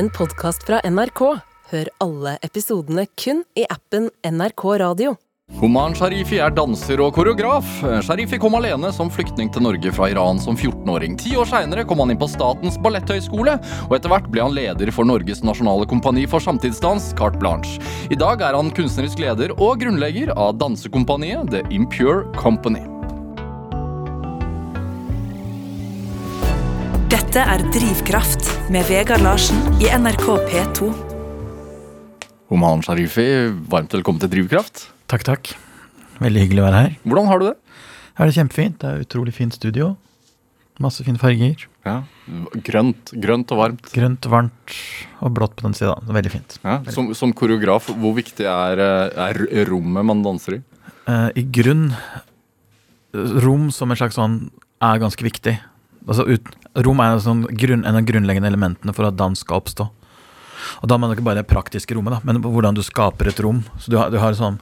en podkast fra NRK. Hør alle episodene kun i appen NRK Radio. Homan Sharifi er danser og koreograf. Sharifi kom alene som flyktning til Norge fra Iran som 14-åring. Ti år seinere kom han inn på Statens balletthøgskole, og etter hvert ble han leder for Norges nasjonale kompani for samtidsdans, Carte Blanche. I dag er han kunstnerisk leder og grunnlegger av dansekompaniet The Impure Company. Dette er Drivkraft med Vegard Larsen i NRK P2. Oman Sharifi, varmt velkommen til Drivkraft. Takk, takk. Veldig hyggelig å være her. Hvordan har du det? Her er det kjempefint. Det er utrolig fint studio. Masse fine farger. Ja, Grønt, grønt og varmt. Grønt, varmt og blått på den sida. Veldig fint. Ja, som, som koreograf, hvor viktig er, eh, er rommet man danser i? Eh, I grunn Rom som en slags sånn er ganske viktig. Altså ut, Rom er en, sånn grunn, en av grunnleggende elementene for at dans skal oppstå. Og da mener jeg ikke bare det praktiske rommet, da, men hvordan du skaper et rom. Så du har, du har sånn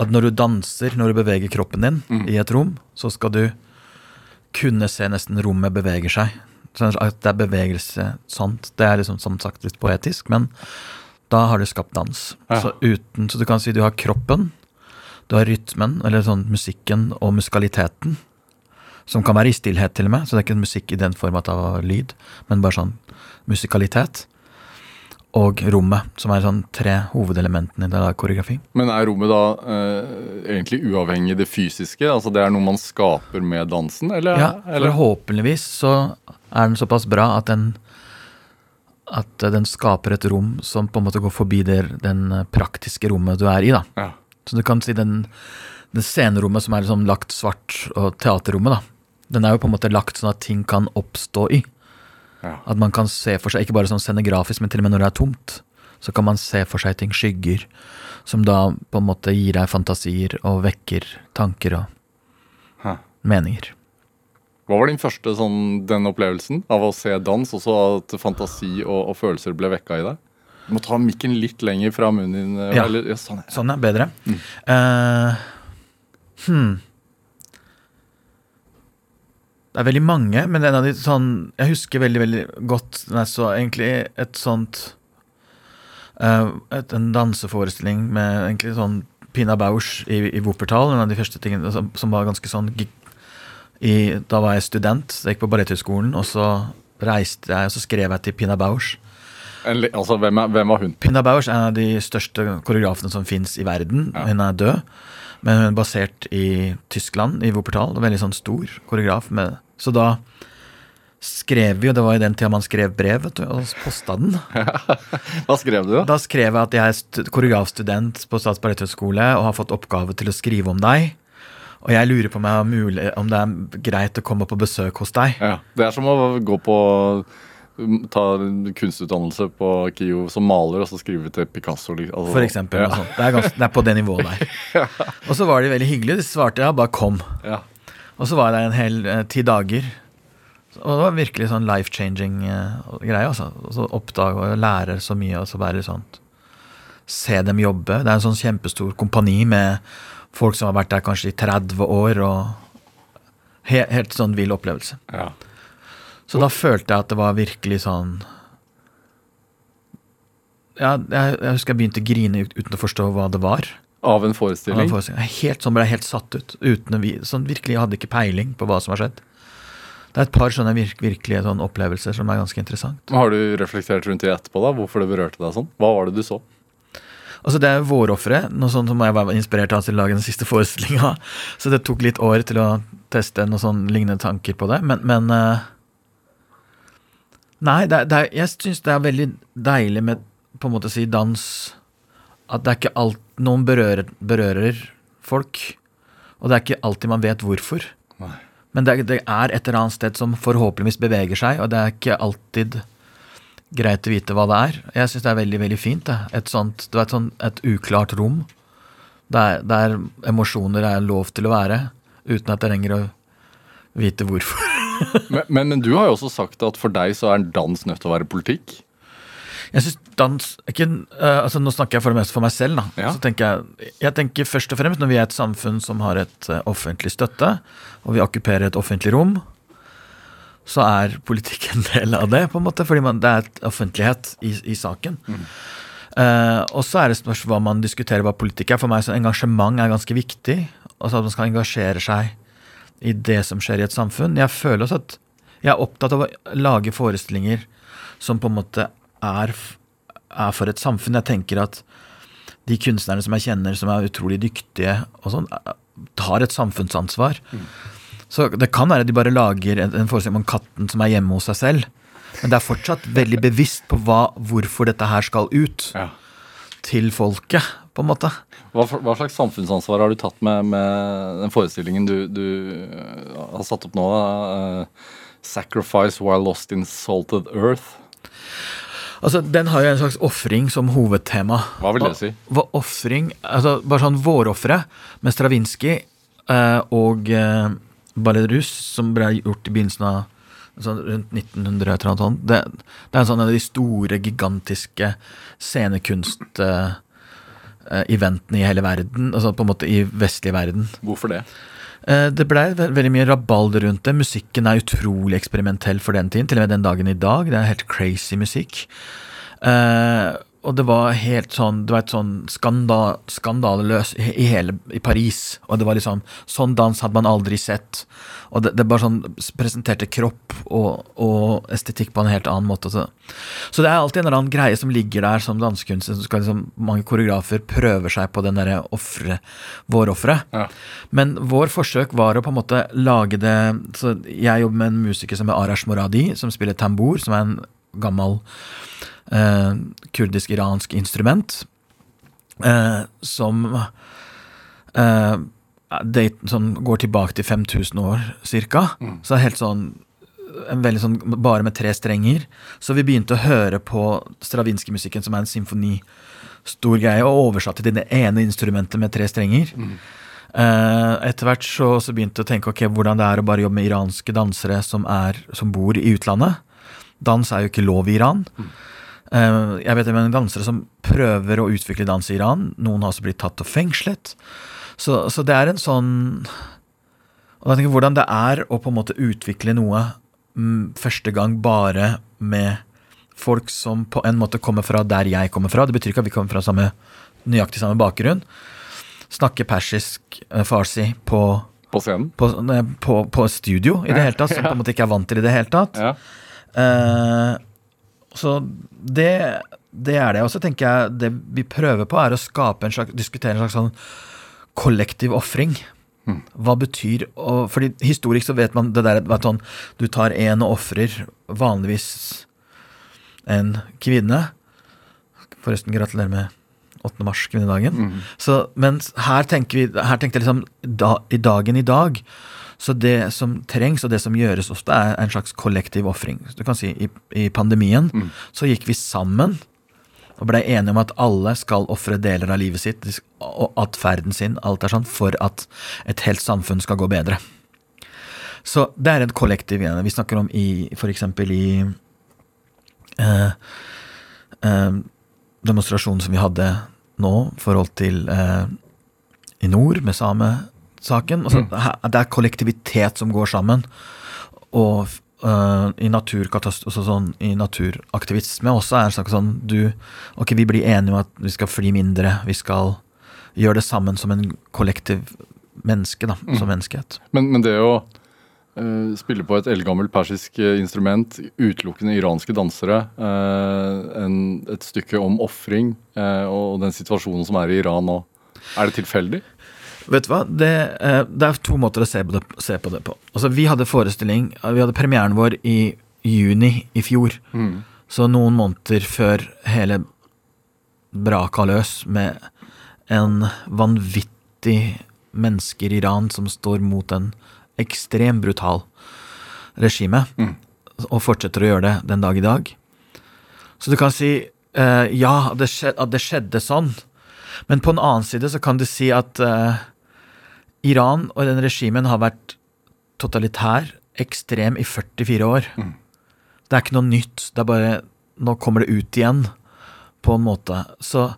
at når du danser, når du beveger kroppen din i et rom, så skal du kunne se nesten rommet beveger seg. Sånn at det er bevegelse sant. Det er liksom som sagt litt poetisk, men da har du skapt dans. Ja. Så, uten, så du kan si du har kroppen, du har rytmen, eller sånn musikken og musikaliteten. Som kan være i stillhet, til og med. Så det er ikke musikk i den form at det var lyd, men bare sånn musikalitet. Og rommet, som er sånn tre hovedelementene i det der koreografi. Men er rommet da eh, egentlig uavhengig det fysiske? Altså det er noe man skaper med dansen, eller? Ja, eller? forhåpentligvis så er den såpass bra at den at den skaper et rom som på en måte går forbi det, den praktiske rommet du er i. da. Ja. Så du kan si den, det scenerommet som er liksom lagt svart, og teaterrommet, da. Den er jo på en måte lagt sånn at ting kan oppstå i. Ja. At man kan se for seg, ikke bare sånn scenografisk, men til og med når det er tomt, så kan man se for seg ting, skygger, som da på en måte gir deg fantasier og vekker tanker og Hæ. meninger. Hva var din første sånn, den opplevelsen av å se dans, og så at fantasi og, og følelser ble vekka i deg? Du må ta mikken litt lenger fra munnen din. eh, Ja. Eller, ja, sånn, ja. Sånn er bedre. Eh, hmm. Det er veldig mange, men en av de sånn Jeg husker veldig, veldig godt nei, så egentlig et sånt uh, et, En danseforestilling med egentlig sånn Pina Bausch i, i Wuppertal. En av de første tingene som, som var ganske sånn i, Da var jeg student, så jeg gikk på Balletthøgskolen, og så reiste jeg, og så skrev jeg til Pina Bausch. En Altså, hvem, er, hvem var hun? Pina Bausch er en av de største koreografene som fins i verden. Hun er død, men hun er basert i Tyskland, i Wuppertal. Veldig sånn stor koreograf. Med, så da skrev vi, og det var i den tida man skrev brev, vet du, og posta den. Hva skrev du, da? Da skrev jeg at jeg er koreografstudent på balletthøgskole og har fått oppgave til å skrive om deg. Og jeg lurer på om, jeg mulig, om det er greit å komme på besøk hos deg. Ja. Det er som å gå på Ta kunstutdannelse på KIO som maler, og så skrive til Picasso. Altså, For eksempel. Ja. sånt. Det, er ganske, det er på det nivået der. Og så var de veldig hyggelige. De svarte ja, bare kom. Ja. Og så var jeg der en hel eh, ti dager. Og det var virkelig sånn life-changing eh, greie. Altså. Og så oppdage og lære så mye, og så bare sånn Se dem jobbe. Det er en sånn kjempestor kompani med folk som har vært der kanskje i 30 år, og he helt sånn vill opplevelse. ja. Så da følte jeg at det var virkelig sånn Ja, jeg, jeg husker jeg begynte å grine uten å forstå hva det var. Av en forestilling? Av en jeg Helt sånn ble jeg helt satt ut. Uten å vi, sånn virkelig, Jeg hadde ikke peiling på hva som har skjedd. Det er et par sånne virk, virkelige sånne opplevelser som er ganske interessant. Har du reflektert rundt det etterpå? da? Hvorfor det berørte deg sånn? Hva var det du så? Altså Det er vårofre, noe sånt som jeg var inspirert av til å lage den siste forestillinga. Så det tok litt år til å teste noen sånn lignende tanker på det. Men, men eh, Nei, det det jeg syns det er veldig deilig med på en måte å si dans At det er ikke alt Noen berører, berører folk, og det er ikke alltid man vet hvorfor. Nei. Men det, det er et eller annet sted som forhåpentligvis beveger seg, og det er ikke alltid greit å vite hva det er. Jeg syns det er veldig veldig fint. Det. Et sånt, du vet, sånn, et uklart rom der, der emosjoner er lov til å være, uten at jeg trenger å vite hvorfor. Men, men, men du har jo også sagt at for deg så er dans nødt til å være politikk. Jeg synes dans ikke, eh, altså Nå snakker jeg for det meste for meg selv. da Ja. Så tenker jeg, jeg tenker først og fremst Når vi er et samfunn som har et eh, offentlig støtte, og vi okkuperer et offentlig rom, så er politikk en del av det, på en måte, fordi man, det er et offentlighet i, i saken. Eh, og så er det spørsmål hva man diskuterer hva politikk er. For meg så engasjement er ganske viktig. Altså at man skal engasjere seg i det som skjer i et samfunn. Jeg føler også at jeg er opptatt av å lage forestillinger som på en måte er, er for et samfunn. Jeg tenker at de kunstnerne som jeg kjenner som er utrolig dyktige og sånn, tar et samfunnsansvar. Så det kan være at de bare lager en, en forestilling om katten som er hjemme hos seg selv. Men det er fortsatt veldig bevisst på hva, hvorfor dette her skal ut Ja. til folket, på en måte. Hva, hva slags samfunnsansvar har du tatt med, med den forestillingen du, du øh, har satt opp nå? øh, 'Sacrifice while lost in salted earth'. Altså, Den har jo en slags ofring som hovedtema. Hva vil det si? Hva offring altså Bare sånn vårofre med Stravinskij eh, og eh, Ballerus, som ble gjort i begynnelsen av altså, rundt 1900 eller noe sånt. Det, det er en sånn en av de store, gigantiske scenekunst-eventene i hele verden. Altså på en måte i vestlig verden. Hvorfor det? Eh, Det blei veldig mye rabalder rundt det. Musikken er utrolig eksperimentell for den tiden, til og med den dagen i dag. Det er helt crazy musikk. Og det var helt sånn du vet, sånn skandal, skandaleløs i, i hele i Paris. Og det var liksom Sånn dans hadde man aldri sett. Og det, det bare sånn presenterte kropp og, og estetikk på en helt annen måte. Så, så det er alltid en eller annen greie som ligger der som dansekunstner. Så skal liksom, mange koreografer prøver seg på den derre ofre, vårofferet. Ja. Men vår forsøk var å på en måte lage det så Jeg jobber med en musiker som er Arash Moradi, som spiller tambur, som er en gammel eh, kurdisk-iransk instrument. Eh, som eh, det, som går tilbake til 5000 år cirka. Så det er helt sånn en veldig sånn, Bare med tre strenger. Så vi begynte å høre på Stravinskij-musikken, som er en symfoni. Stor greie, og oversatte til det ene instrumentet med tre strenger. Eh, etter hvert så, så begynte jeg å tenke ok, hvordan det er å bare jobbe med iranske dansere som, er, som bor i utlandet. Dans er jo ikke lov i Iran. Eh, jeg vet om en dansere som prøver å utvikle dans i Iran. Noen har også blitt tatt og fengslet. Så, så det er en sånn Og jeg tenker hvordan det er å på en måte utvikle noe mm, første gang bare med folk som på en måte kommer fra der jeg kommer fra. Det betyr ikke at vi kommer fra samme, nøyaktig samme bakgrunn. Snakke persisk, eh, farsi, på, På scenen? på, på, på studio i det hele tatt, som på en måte ikke er vant til i det hele tatt. Ja. Eh, så det, det er det. Og så tenker jeg det vi prøver på, er å skape en slags, diskutere en slags sånn kollektiv ofring. Hva betyr å fordi historisk så vet man det der at sånn, du tar en og ofrer vanligvis en kvinne. Forresten, gratulerer med 8. mars, kvinnedagen. Så, men her tenker vi Her tenkte jeg liksom da, i dagen i dag. Så det som trengs, og det som gjøres ofte, er en slags kollektiv ofring. Du kan si i, i pandemien så gikk vi sammen og blei enige om at alle skal ofre deler av livet sitt og atferden sin, alt er sånn, for at et helt samfunn skal gå bedre. Så det er et kollektiv igjen. Vi snakker om i eksempel i eh, eh, demonstrasjonen som vi hadde nå, forhold til eh, i nord med samesaken. Altså, her- Det er kollektivitet som går sammen. Og uh, i naturkatast- altså sånn, i naturaktivisme også er det sagt sånn du Ok, vi blir enige om at vi skal fly mindre, vi skal gjøre det sammen som en kollektiv menneske, da, som menneskehet. Men, men det å uh, spille på et eldgammelt persisk eh, instrument, utelukkende iranske dansere, uh, en, et stykke om ofring og den situasjonen som er i Iran nå, er det tilfeldig? Vet du hva? Det, eh, det er to måter å se på det, se på. det på. Altså, vi hadde forestilling Vi hadde premieren vår i juni i fjor. Så noen måneder før hele braka løs med en vanvittig mennesker i Iran som står mot en ekstremt brutal regime, og fortsetter å gjøre det den dag i dag. Så du kan si eh, ja, det skjedde, at det skjedde sånn, men på en annen side så kan du si at eh, Iran og den regimen har vært totalitær, ekstrem, i 44 år. Det er ikke noe nytt. Det er bare Nå kommer det ut igjen, på en måte. Så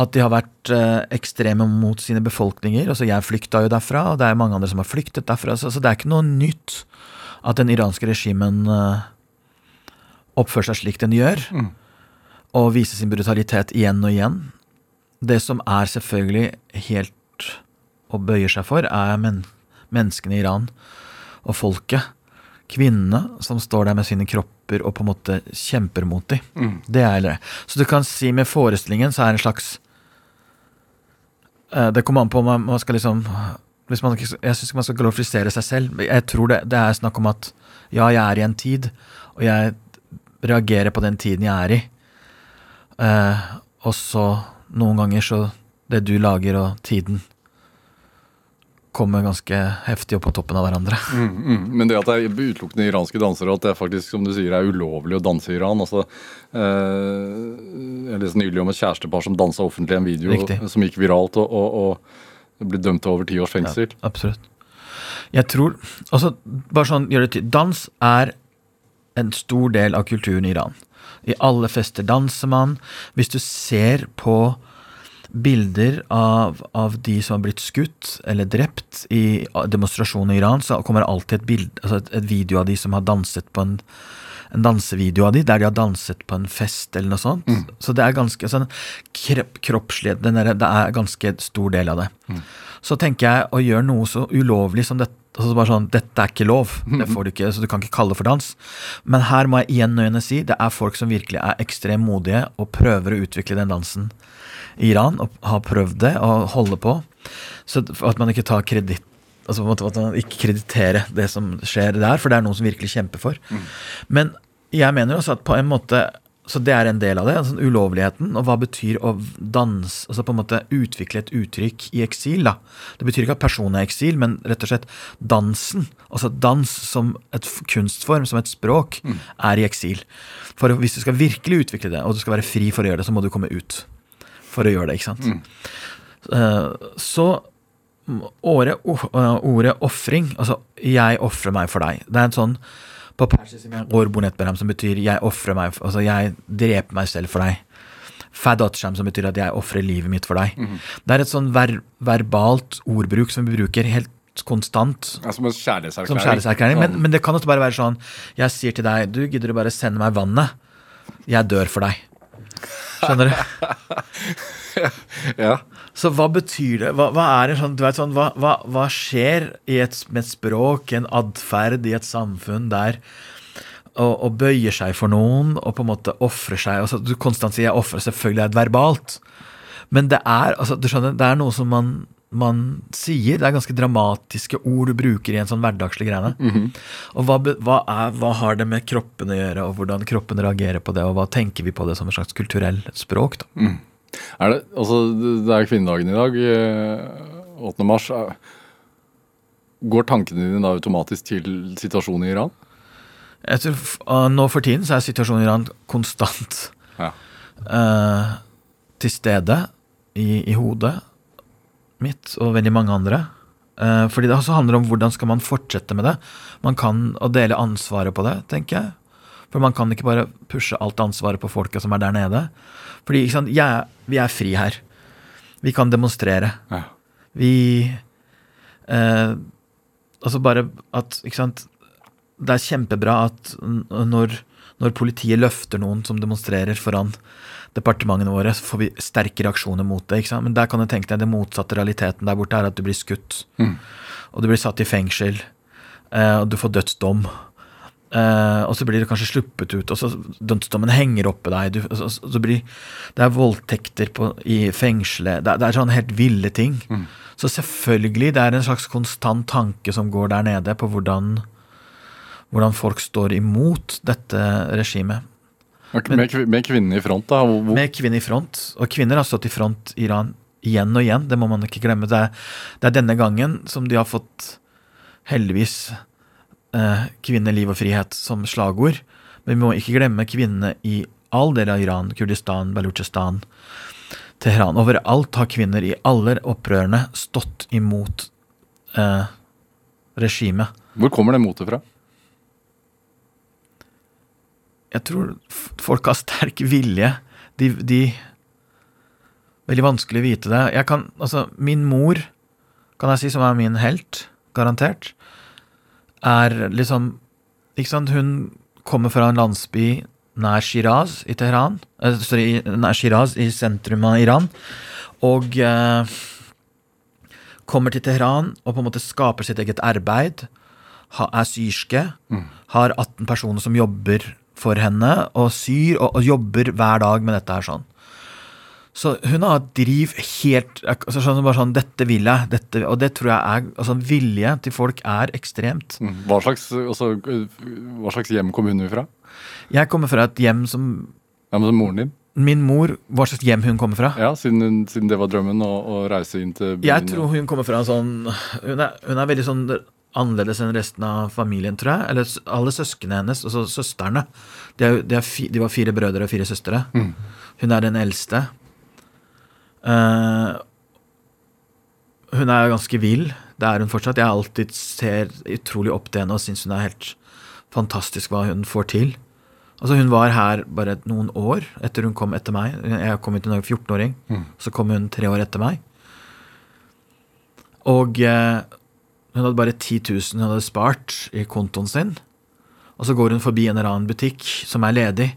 at de har vært eh, ekstreme mot sine befolkninger Altså, jeg flykta jo derfra, og det er mange andre som har flyktet derfra, så, så det er ikke noe nytt at den iranske regimen eh, oppfører seg slik den gjør, og viser sin brutalitet igjen og igjen. Det som er selvfølgelig helt å bøyer seg for, er men menneskene i Iran og folket. Kvinnene som står der med sine kropper og på en måte kjemper mot dem. Det er det. Så du kan si med forestillingen så er det en slags eh, Det kommer an på om man, man skal liksom hvis man, Jeg syns ikke man skal glorifisere seg selv. Jeg tror det, det er snakk om at ja, jeg er i en tid, og jeg reagerer på den tiden jeg er i. Uh, og så noen ganger så Det du lager og tiden kommer ganske heftig opp på toppen av hverandre. Mm, mm. Men det at det er utelukkende iranske dansere, og at det faktisk som du sier, er ulovlig å danse i Iran altså, eh, Jeg leste nylig om et kjærestepar som dansa offentlig i en video Riktig. som gikk viralt, og, og, og ble dømt til over ti års fengsel. Ja, absolutt. Jeg tror altså, Bare sånn, gjør det til. Dans er en stor del av kulturen i Iran. I alle fester danser man. Hvis du ser på bilder av, av de som har blitt skutt eller drept i demonstrasjoner i Iran, så kommer det alltid et, bild, altså et, et video av de som har danset på en en dansevideo av de, der de har danset på en fest eller noe sånt. Så det er ganske sånn kropp, kroppslig der, Det er ganske stor del av det. Så tenker jeg å gjøre noe så ulovlig som dette altså bare sånn, Dette er ikke lov, det får du ikke, så du kan ikke kalle det for dans. Men her må jeg igjen igjen si det er folk som virkelig er ekstremt modige og prøver å utvikle den dansen Iran, og har prøvd det og holder på. Så at man ikke tar kreditt Altså på en måte At man ikke krediterer det som skjer der, for det er noen som virkelig kjemper for. Men jeg mener også at på en måte Så det er en del av det. altså Ulovligheten. Og hva betyr å danse Altså på en måte utvikle et uttrykk i eksil, da. Det betyr ikke at personen er i eksil, men rett og slett dansen. Altså dans som et kunstform, som et språk, er i eksil. For hvis du skal virkelig utvikle det, og du skal være fri for å gjøre det, så må du komme ut for å gjøre det, ikke sant. Mm. så Året, ordet ofring, altså 'jeg ofrer meg for deg', det er en sånn på persisk som betyr 'jeg ofrer meg', altså 'jeg dreper meg selv for deg'. Fadatsham, som betyr at 'jeg ofrer livet mitt for deg'. Det er et sånn ver verbalt ordbruk som vi bruker helt konstant. Ja, som en kjærlighetserklæring. Kjærlighetserklæring. Men, men det kan også bare være sånn Jeg sier til deg Du, gidder du bare sende meg vannet? Jeg dør for deg. Skjønner du? Ja. Så hva betyr det? Hva, hva er det sånn, du vet sånn, hva, hva, hva skjer i et, med et språk, en atferd i et samfunn der å, og, bøyer seg for noen og på en måte ofrer seg altså, Du konstant sier 'jeg ofrer', selvfølgelig er det verbalt. Men det er altså, du skjønner, det er noe som man, man sier. Det er ganske dramatiske ord du bruker i en sånn hverdagslig greiene. Og hva, hva, er, hva har det med kroppen å gjøre, og hvordan kroppen reagerer på det, og hva tenker vi på det som et slags kulturell språk? da? Er det, altså, det er kvinnedagen i dag, eh, 8. mars. Er- Går tankene dine da automatisk til situasjonen i Iran? Jeg tror uh, Nå for tiden så er situasjonen i Iran konstant Ja. uh, til stede i, i hodet mitt og veldig mange andre. Eh, fordi det også handler om hvordan skal man fortsette med det. Man kan å dele ansvaret på det, tenker jeg. For man kan ikke bare pushe alt ansvaret på folka som er der nede. Fordi sant, jeg, vi er fri her. Vi kan demonstrere. Ja. Vi eh, Altså bare at Ikke sant Det er kjempebra at når, når politiet løfter noen som demonstrerer foran departementene våre, så får vi sterke reaksjoner mot det. ikke sant? Men der kan du tenke deg det motsatte realiteten der borte er at du blir skutt. Og du blir satt i fengsel. Eh, og du får dødsdom. Eh, og så blir du kanskje sluppet ut, og så dødsdommen henger oppe deg. Du, så, så, så blir, det er voldtekter på, i fengselet. Det, er- det er sånn helt ville ting. Så selvfølgelig, det er en slags konstant tanke som går der nede på hvordan, hvordan folk står imot dette regimet. Med, med kvinnene i front, da? Hvor, Med kvinner i front. Og kvinner har stått i front i Iran igjen og igjen, det må man ikke glemme. Det er, det er denne gangen som de har fått, heldigvis, eh, kvinne, liv og frihet som slagord. Men vi må ikke glemme kvinnene i all del av Iran, Kurdistan, Balutsjistan, Teheran. Overalt har kvinner i alle opprørene stått imot eh, regimet. hvor kommer det motet fra? Jeg tror folk har sterk vilje. De, de Veldig vanskelig å vite det. Jeg kan, altså, min mor, kan jeg si, som er min helt, garantert, er liksom ikke sant, hun kommer fra en landsby nær Shiraz i Teheran. Eh, sorry, nær Shiraz i sentrum av Iran. Og eh, kommer til Teheran og på en måte skaper sitt eget arbeid. Ha, er syrske. Har 18 personer som jobber for henne, og syr og, og jobber hver dag med dette her sånn. Så hun har et driv helt altså sånn, bare sånn, Dette vil jeg. Dette, og det tror jeg er altså Vilje til folk er ekstremt. Mm. Hva slags, altså, hva slags hjem kom hun fra? Jeg kommer fra et hjem som Ja, men Moren din? Min mor, hva slags hjem hun kommer fra? Ja, Siden, hun, siden det var drømmen å, å reise inn til byen? Jeg tror hun kommer fra en sånn Hun er, hun er veldig sånn annerledes enn resten av familien, tror jeg. Eller alle søsknene hennes, altså søstrene. De, er, de, er fi, de var fire brødre og fire søstre. Hun er den eldste. Uh, hun er ganske vill. Det er hun fortsatt. Jeg alltid ser utrolig opp til henne og syns hun er helt fantastisk hva hun får til. Altså Hun var her bare noen år etter hun kom etter meg. Jeg kom til var 14-åring. Så kom hun tre år etter meg. Og eh, hun hadde bare 10 000 hun hadde spart i kontoen sin. Og så går hun forbi en eller annen butikk som er ledig.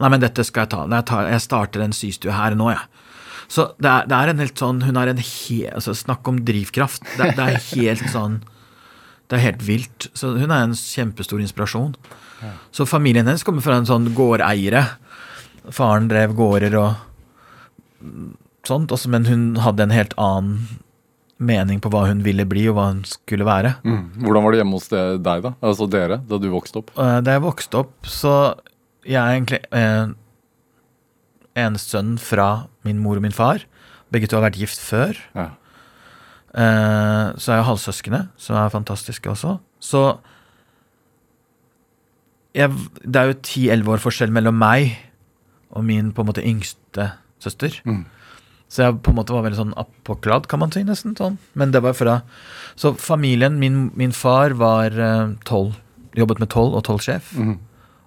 Nei, men dette skal jeg ta. Jeg, tar, jeg starter en systue her nå, jeg. Så det er, det er en helt sånn Hun er en he... Altså, snakk om drivkraft. Det, det er helt sånn Det er helt vilt. Så hun er en kjempestor inspirasjon. Så familien hennes kommer fra en sånn gårdeiere. Faren drev gårder og sånt, også, men hun hadde en helt annen mening på hva hun ville bli, og hva hun skulle være. Mm. Hvordan var det hjemme hos deg, da? Altså dere, da du vokste opp? Eh, Da jeg vokste opp, så jeg er egentlig eh, eneste sønn fra min mor og min far. Begge to har vært gift før. Ja. Eh, så er jeg halvsøskene, som er fantastiske også. Så jeg, Det er jo 10-11 år forskjell mellom meg og min på en måte yngste søster. Mm. Så jeg på en måte var veldig sånn appåkladd, kan man si, nesten. sånn. Men det var fra Så familien Min, min far var eh, toll. Jobbet med toll og tollsjef. Mm.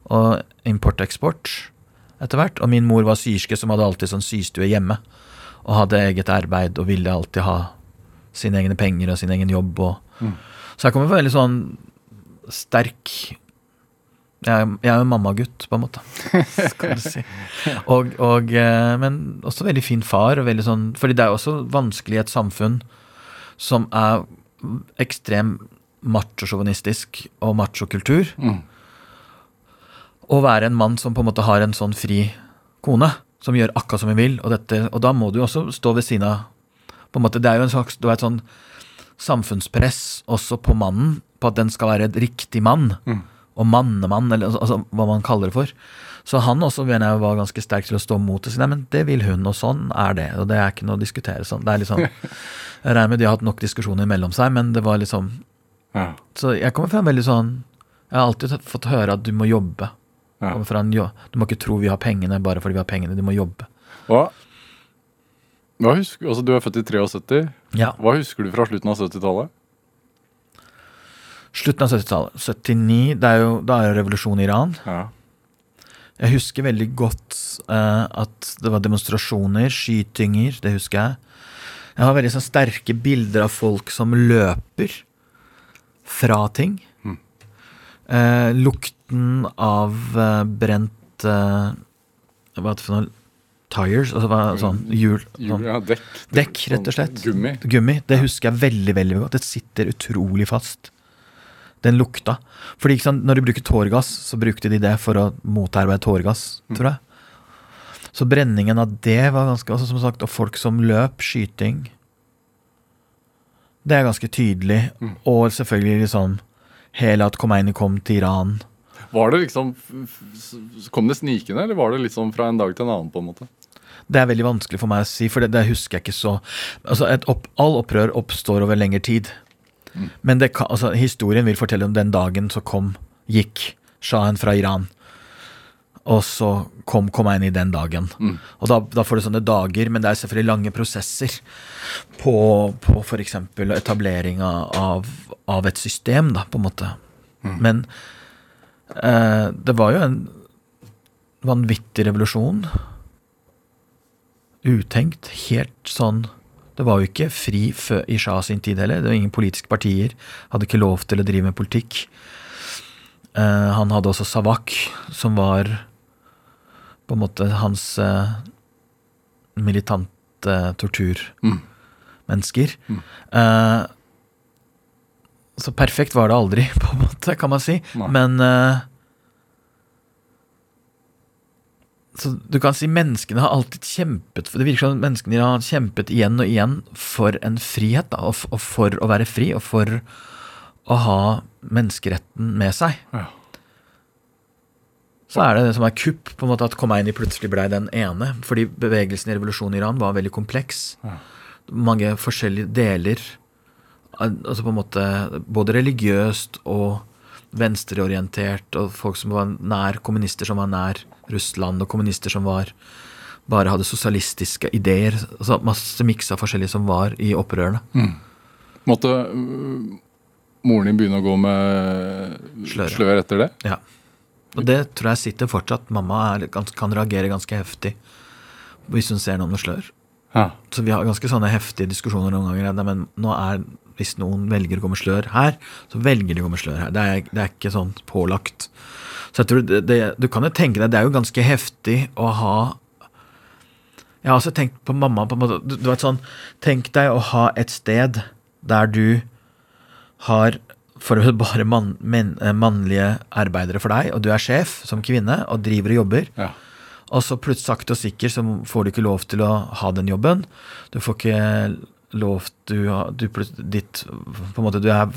Og import-eksport etter hvert. Og min mor var syerske som hadde alltid sånn systue hjemme. Og hadde eget arbeid og ville alltid ha sine egne penger og sin egen jobb. Og, Mm. Så jeg kommer fra veldig sånn sterk Jeg, er- jeg er jo mammagutt, på en måte. Skal du si. Og, og, eh, men også veldig fin far. Og veldig sånn, fordi det er jo også vanskelig i et samfunn som er ekstrem machosjåvinistisk og machokultur Mm. å være en mann som på en måte har en sånn fri kone, som gjør akkurat som hun vil, og, dette, og da må du jo også stå ved siden av på en måte, Det er jo en slags det er et sånn samfunnspress også på mannen, på at den skal være et riktig mann, og mannemann, eller altså, altså, hva man kaller det for. Så han også mener jeg var ganske sterk til å stå mot det. Så nei, men det vil hun, og sånn er det. Og det er ikke noe å diskutere sånn. Det er liksom, Jeg regner med de har hatt nok diskusjoner mellom seg, men det var liksom Ja. Så jeg kommer fra en veldig sånn Jeg har alltid fått høre at du må jobbe. Ja. En, du må ikke tro vi har pengene bare fordi vi har pengene. Du må jobbe. Hva, hva husker, altså Du er født i 73. Ja. Hva husker du fra slutten av 70-tallet? Slutten av 70-tallet. 79, det er jo, da er jo revolusjon i Iran. Ja. Jeg husker veldig godt uh, at det var demonstrasjoner, skytinger. Det husker jeg. Jeg har veldig sånn sterke bilder av folk som løper fra ting. Mm. Uh, lukten av uh, brent Hva er det for noe? Tires? Altså hva, sånn hjul? Hjul, Sånn. ja, dekk. Dekk, rett og slett. Gummi. Gummi. Det husker jeg veldig veldig godt. Det sitter utrolig fast. Den lukta. Fordi sant, Når de bruker tårgass, så brukte de det for å motarbeide tårgass, tror jeg. Så brenningen av det var ganske altså Som sagt, og folk som løp, skyting Det er ganske tydelig. Og selvfølgelig liksom hele at Khomeini kom til Iran. Var det liksom Kom det snikende, eller var det liksom fra en dag til en annen? på en måte? Det er veldig vanskelig for meg å si, for det, det husker jeg ikke så Altså, et opp, All opprør oppstår over lengre tid. Men det kan, altså, historien vil fortelle om den dagen så kom, gikk sjahen fra Iran. Og så kom Khomeini den dagen. Og da, da får du sånne dager, men det er selvfølgelig lange prosesser på, på f.eks. etableringa av, av et system, da, på en måte. Men eh, det var jo en vanvittig revolusjon utenkt. Helt sånn Det var jo ikke fri i Shah sin tid heller. Det var ingen politiske partier. Hadde ikke lov til å drive med politikk. Eh, han hadde også Savak, som var på en måte hans eh, militante torturmennesker. Mm. Eh, så perfekt var det aldri, på en måte, kan man si. Nei. Men eh, Så du kan si menneskene har alltid kjempet for Det virker som menneskene har kjempet igjen og igjen for en frihet, da, og, og for å være fri, og for å ha menneskeretten med seg. Ja. Så er det det som er kupp, på en måte at Khomeini plutselig blei den ene. Fordi bevegelsen i revolusjonen i Iran var veldig kompleks. Ja. Mange forskjellige deler. Altså på en måte både religiøst og venstreorientert, og folk som var nær kommunister som var nær Russland, og kommunister som var bare hadde sosialistiske ideer. Altså masse miksa forskjellige som var i opprørene. Måtte øh, moren din begynne å gå med Slør, slør etter det? Ja. Og det tror jeg sitter fortsatt. Mamma er, kan reagere ganske heftig hvis hun ser noen med slør. Ja. Så vi har ganske sånne heftige diskusjoner noen ganger. Men nå er, hvis noen velger å gå med slør her, så velger de å gå med slør her. Det er, det er ikke sånn pålagt. Så jeg tror det, det, Du kan jo tenke deg, det er jo ganske heftig å ha Jeg har også tenkt på mamma på en måte, du, du vet sånn, Tenk deg å ha et sted der du har for bare mann, men, eh, mannlige arbeidere for deg, og du er sjef som kvinne og driver og jobber. ja. Og så plutselig sakte og sikkert så får du ikke lov til å ha den jobben. Du får ikke lov du, du, ditt, måte, du, er,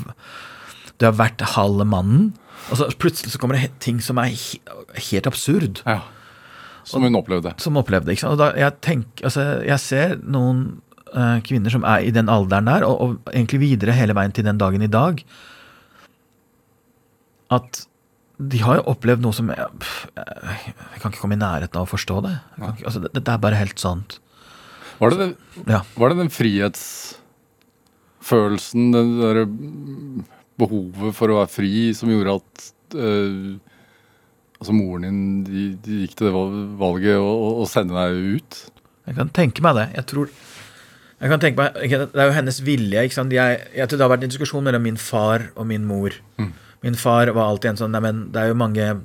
du har vært halve mannen. Og så plutselig så kommer det ting som er helt absurd. ja. Som hun opplevde. Som opplevde ikke sant? Da, jeg, tenker, altså, jeg ser noen uh, kvinner som er i den alderen der, og, og egentlig videre hele veien til den dagen i dag, at de har jo opplevd noe som jeg, pff, jeg, jeg kan ikke komme i nærheten av å forstå det. Ikke, altså, det, det er bare helt sånt. Var det, Ja. var det den frihetsfølelsen, det derre mm, behovet for å være fri, som gjorde at øh, Altså moren din de, de gikk til det valget å å- sende deg ut? Jeg kan tenke meg det. Jeg tror jeg kan tenke meg, Det er jo hennes vilje. ikke sant? Jeg, jeg tror det har vært en diskusjon mellom min far og min mor. Min far var alltid en sånn Nei, men det er jo mange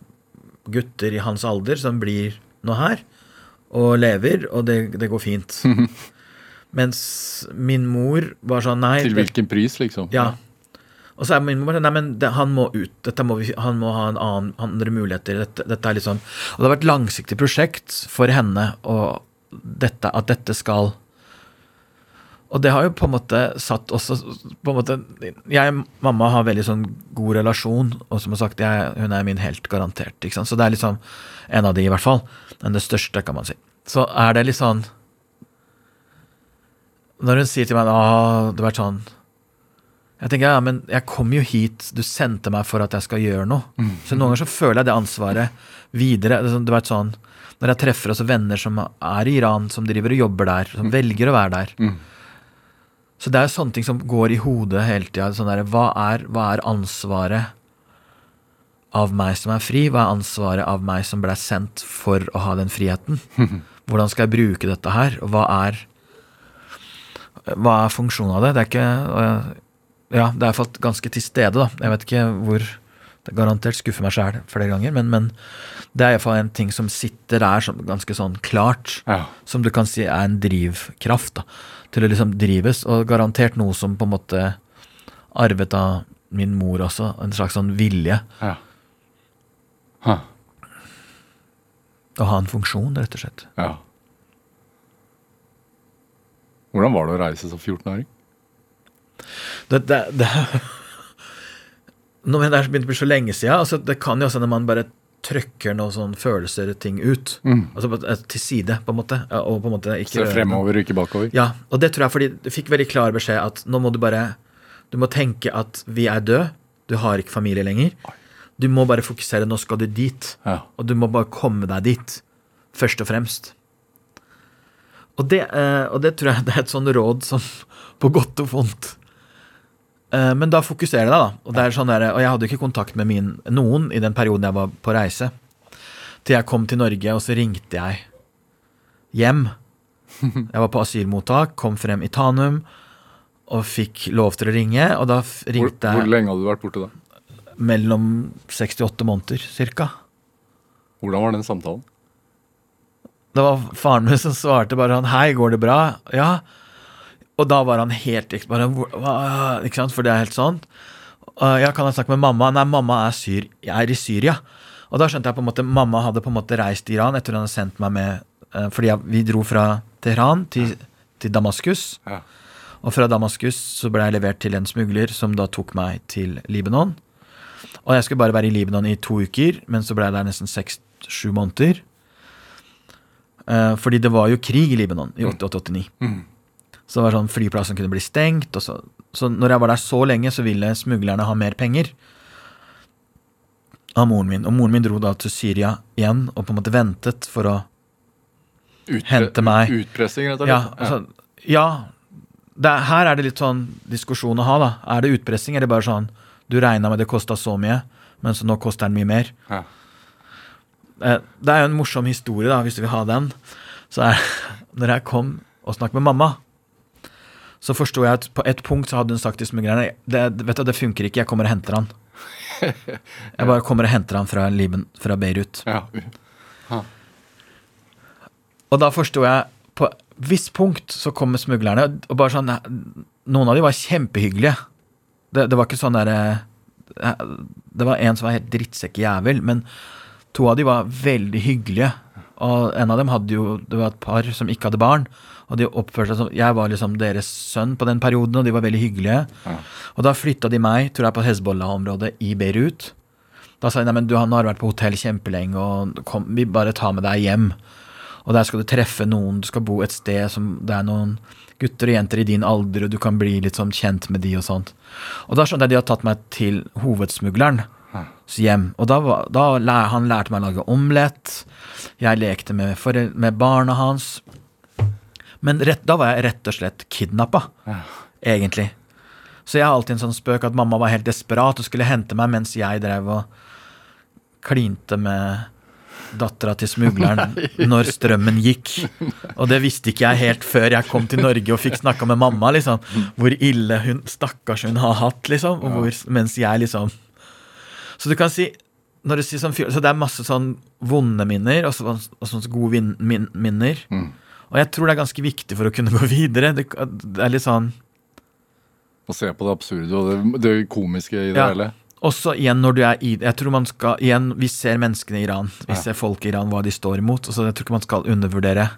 gutter i hans alder som blir nå her og lever, og det, det går fint. Mens min mor var sånn Nei. Til hvilken pris, liksom? Ja. Og så er min mor sånn Nei, men det, han må ut. Må vi, han må ha en annen, andre muligheter. Dette, dette er liksom Og det har vært langsiktig prosjekt for henne og dette, at dette skal Og det har jo på en måte satt også på en måte, Jeg og mamma har veldig sånn god relasjon, og som har sagt, jeg, hun er min helt garantert. ikke sant? Så det er liksom en av de, i hvert fall. Men det største, kan man si. Så er det litt sånn Når hun sier til meg ah, det har vært sånn jeg tenker, ja, men jeg kom jo hit, du sendte meg for at jeg skal gjøre noe. Så noen ganger så føler jeg det ansvaret videre. Det er sånn- sånn, Når jeg treffer også venner som er i Iran, som driver og jobber der, som velger å være der. Så det er jo sånne ting som går i hodet hele tida. Sånn der, hva, er, hva er ansvaret av meg som er fri? Hva er ansvaret av meg som ble sendt for å ha den friheten? Hvordan skal jeg bruke dette her? Og hva er hva er funksjonen av det? Det er ikke Ja, det er i hvert fall ganske til stede, da. Jeg vet ikke hvor Det garantert skuffer meg sjæl flere ganger, men, men det er iallfall en ting som sitter der som ganske sånn klart. Ja. Som du kan si er en drivkraft da, til å liksom drives, og garantert noe som på en måte arvet av min mor også. En slags sånn vilje. ja. Huh. Å ha en funksjon, rett og slett. ja. Hvordan var det å reise som 14-åring? Det, det, det Nå, men Det begynte begynt å bli så lenge siden. Altså, det kan jo også når man bare trykker noen sånne følelser ting ut. Altså eh, til side, på en måte. Og på en måte ikke Se fremover, ikke bakover? Ja, og det tror jeg fordi du fikk veldig klar beskjed at nå må du bare Du må tenke at vi er døde. Du har ikke familie lenger. Du må bare fokusere. Nå skal du dit. Ja. Og du må bare komme deg dit. Først og fremst. Og det, eh, og det tror jeg det er et sånn råd som på godt og vondt. Eh, men da fokuserer jeg, da. Og, det sånn der, og jeg hadde ikke kontakt med min, noen i den perioden jeg var på reise. Til jeg kom til Norge, og så ringte jeg hjem. Jeg var på asylmottak, kom frem i Tanum og fikk lov til å ringe. Og da f- Hvor, hvor lenge hadde du vært borte da? mellom seks til åtte måneder, cirka. Hvordan var den samtalen? Det var faren min som svarte bare sånn Hei, går det bra? Ja. Og da var han helt bare, Ikke sant, for det er helt sånn. «Øh, Ja, kan jeg snakke med mamma? Nei, mamma er, syr, jeg er i Syria. Og da skjønte jeg på en måte Mamma hadde på en måte reist til Iran etter hun hadde sendt meg med eh, Fordi jeg, vi dro fra Teheran til, til Damaskus. Ja. Og fra Damaskus så ble jeg levert til en smugler som da tok meg til Libanon. Og jeg skulle bare være i Libanon i to uker, men så ble jeg der nesten seks-sju måneder. Eh, fordi det var jo krig i Libanon i 88-89. Så det var sånn flyplassen kunne bli stengt. Så, så når jeg var der så lenge, så ville smuglerne ha mer penger av moren min. Og moren min dro da til Syria igjen og på en måte ventet for å Utpre Hente meg. Utpressing, rett og Ja, altså, ja er, her er det litt sånn diskusjon å ha, da. Er det utpressing, eller bare sånn Du regna med det kosta så mye, men så nå koster den mye mer. Ja. Eh, Det er jo en morsom historie, da, hvis du vil ha den. Så er, når jeg kom og snakket med mamma, så forsto jeg at på et punkt så hadde hun sagt til smuglerne det, vet du, det funker ikke, jeg kommer og henter han. Jeg bare kommer og henter han fra, Liben, fra Beirut. Ja. Og da forsto jeg På et visst punkt så kommer smuglerne, og bare sånn Noen av de var kjempehyggelige. Det, det var ikke sånn derre Det var en som var helt drittsekkjævel, men to av de var veldig hyggelige. Og en av dem hadde jo Det var et par som ikke hadde barn. Og de oppførte seg som Jeg var liksom deres sønn på den perioden, og de var veldig hyggelige. Ja. Og da flytta de meg, tror jeg, på Hezbollah-området i Beirut. Da sa de nei, men du han har vært på hotell kjempelenge, og kom, vi bare tar med deg hjem. Og der skal du treffe noen, du skal bo et sted som det er noen gutter og jenter i din alder, og du kan bli litt sånn kjent med de og sånt. Og da skjønte jeg de har tatt meg til hovedsmugleren hjem. Og da, da han lærte meg å lage omelett. Jeg lekte med, med barna hans. Men rett, da var jeg rett og slett kidnappa, egentlig. Så jeg har alltid en sånn spøk at mamma var helt desperat og skulle hente meg mens jeg drev og klinte med dattera til smugleren når strømmen gikk. Og det visste ikke jeg helt før jeg kom til Norge og fikk snakka med mamma, liksom. Hvor ille hun stakkars hun har hatt, liksom. Og hvor, mens jeg liksom Så du kan si når du sier sånn, så det er masse sånn vonde minner og, så, og sånne gode min, min, minner. Og jeg tror det er ganske viktig for å kunne gå videre. Det, det er litt sånn Å se på det absurde og det, det komiske i det Ja. hele. Også igjen når du er i Jeg tror man skal Igjen, vi ser menneskene i Iran. Vi ser folk i Iran, hva de står imot. Så jeg tror ikke man skal undervurdere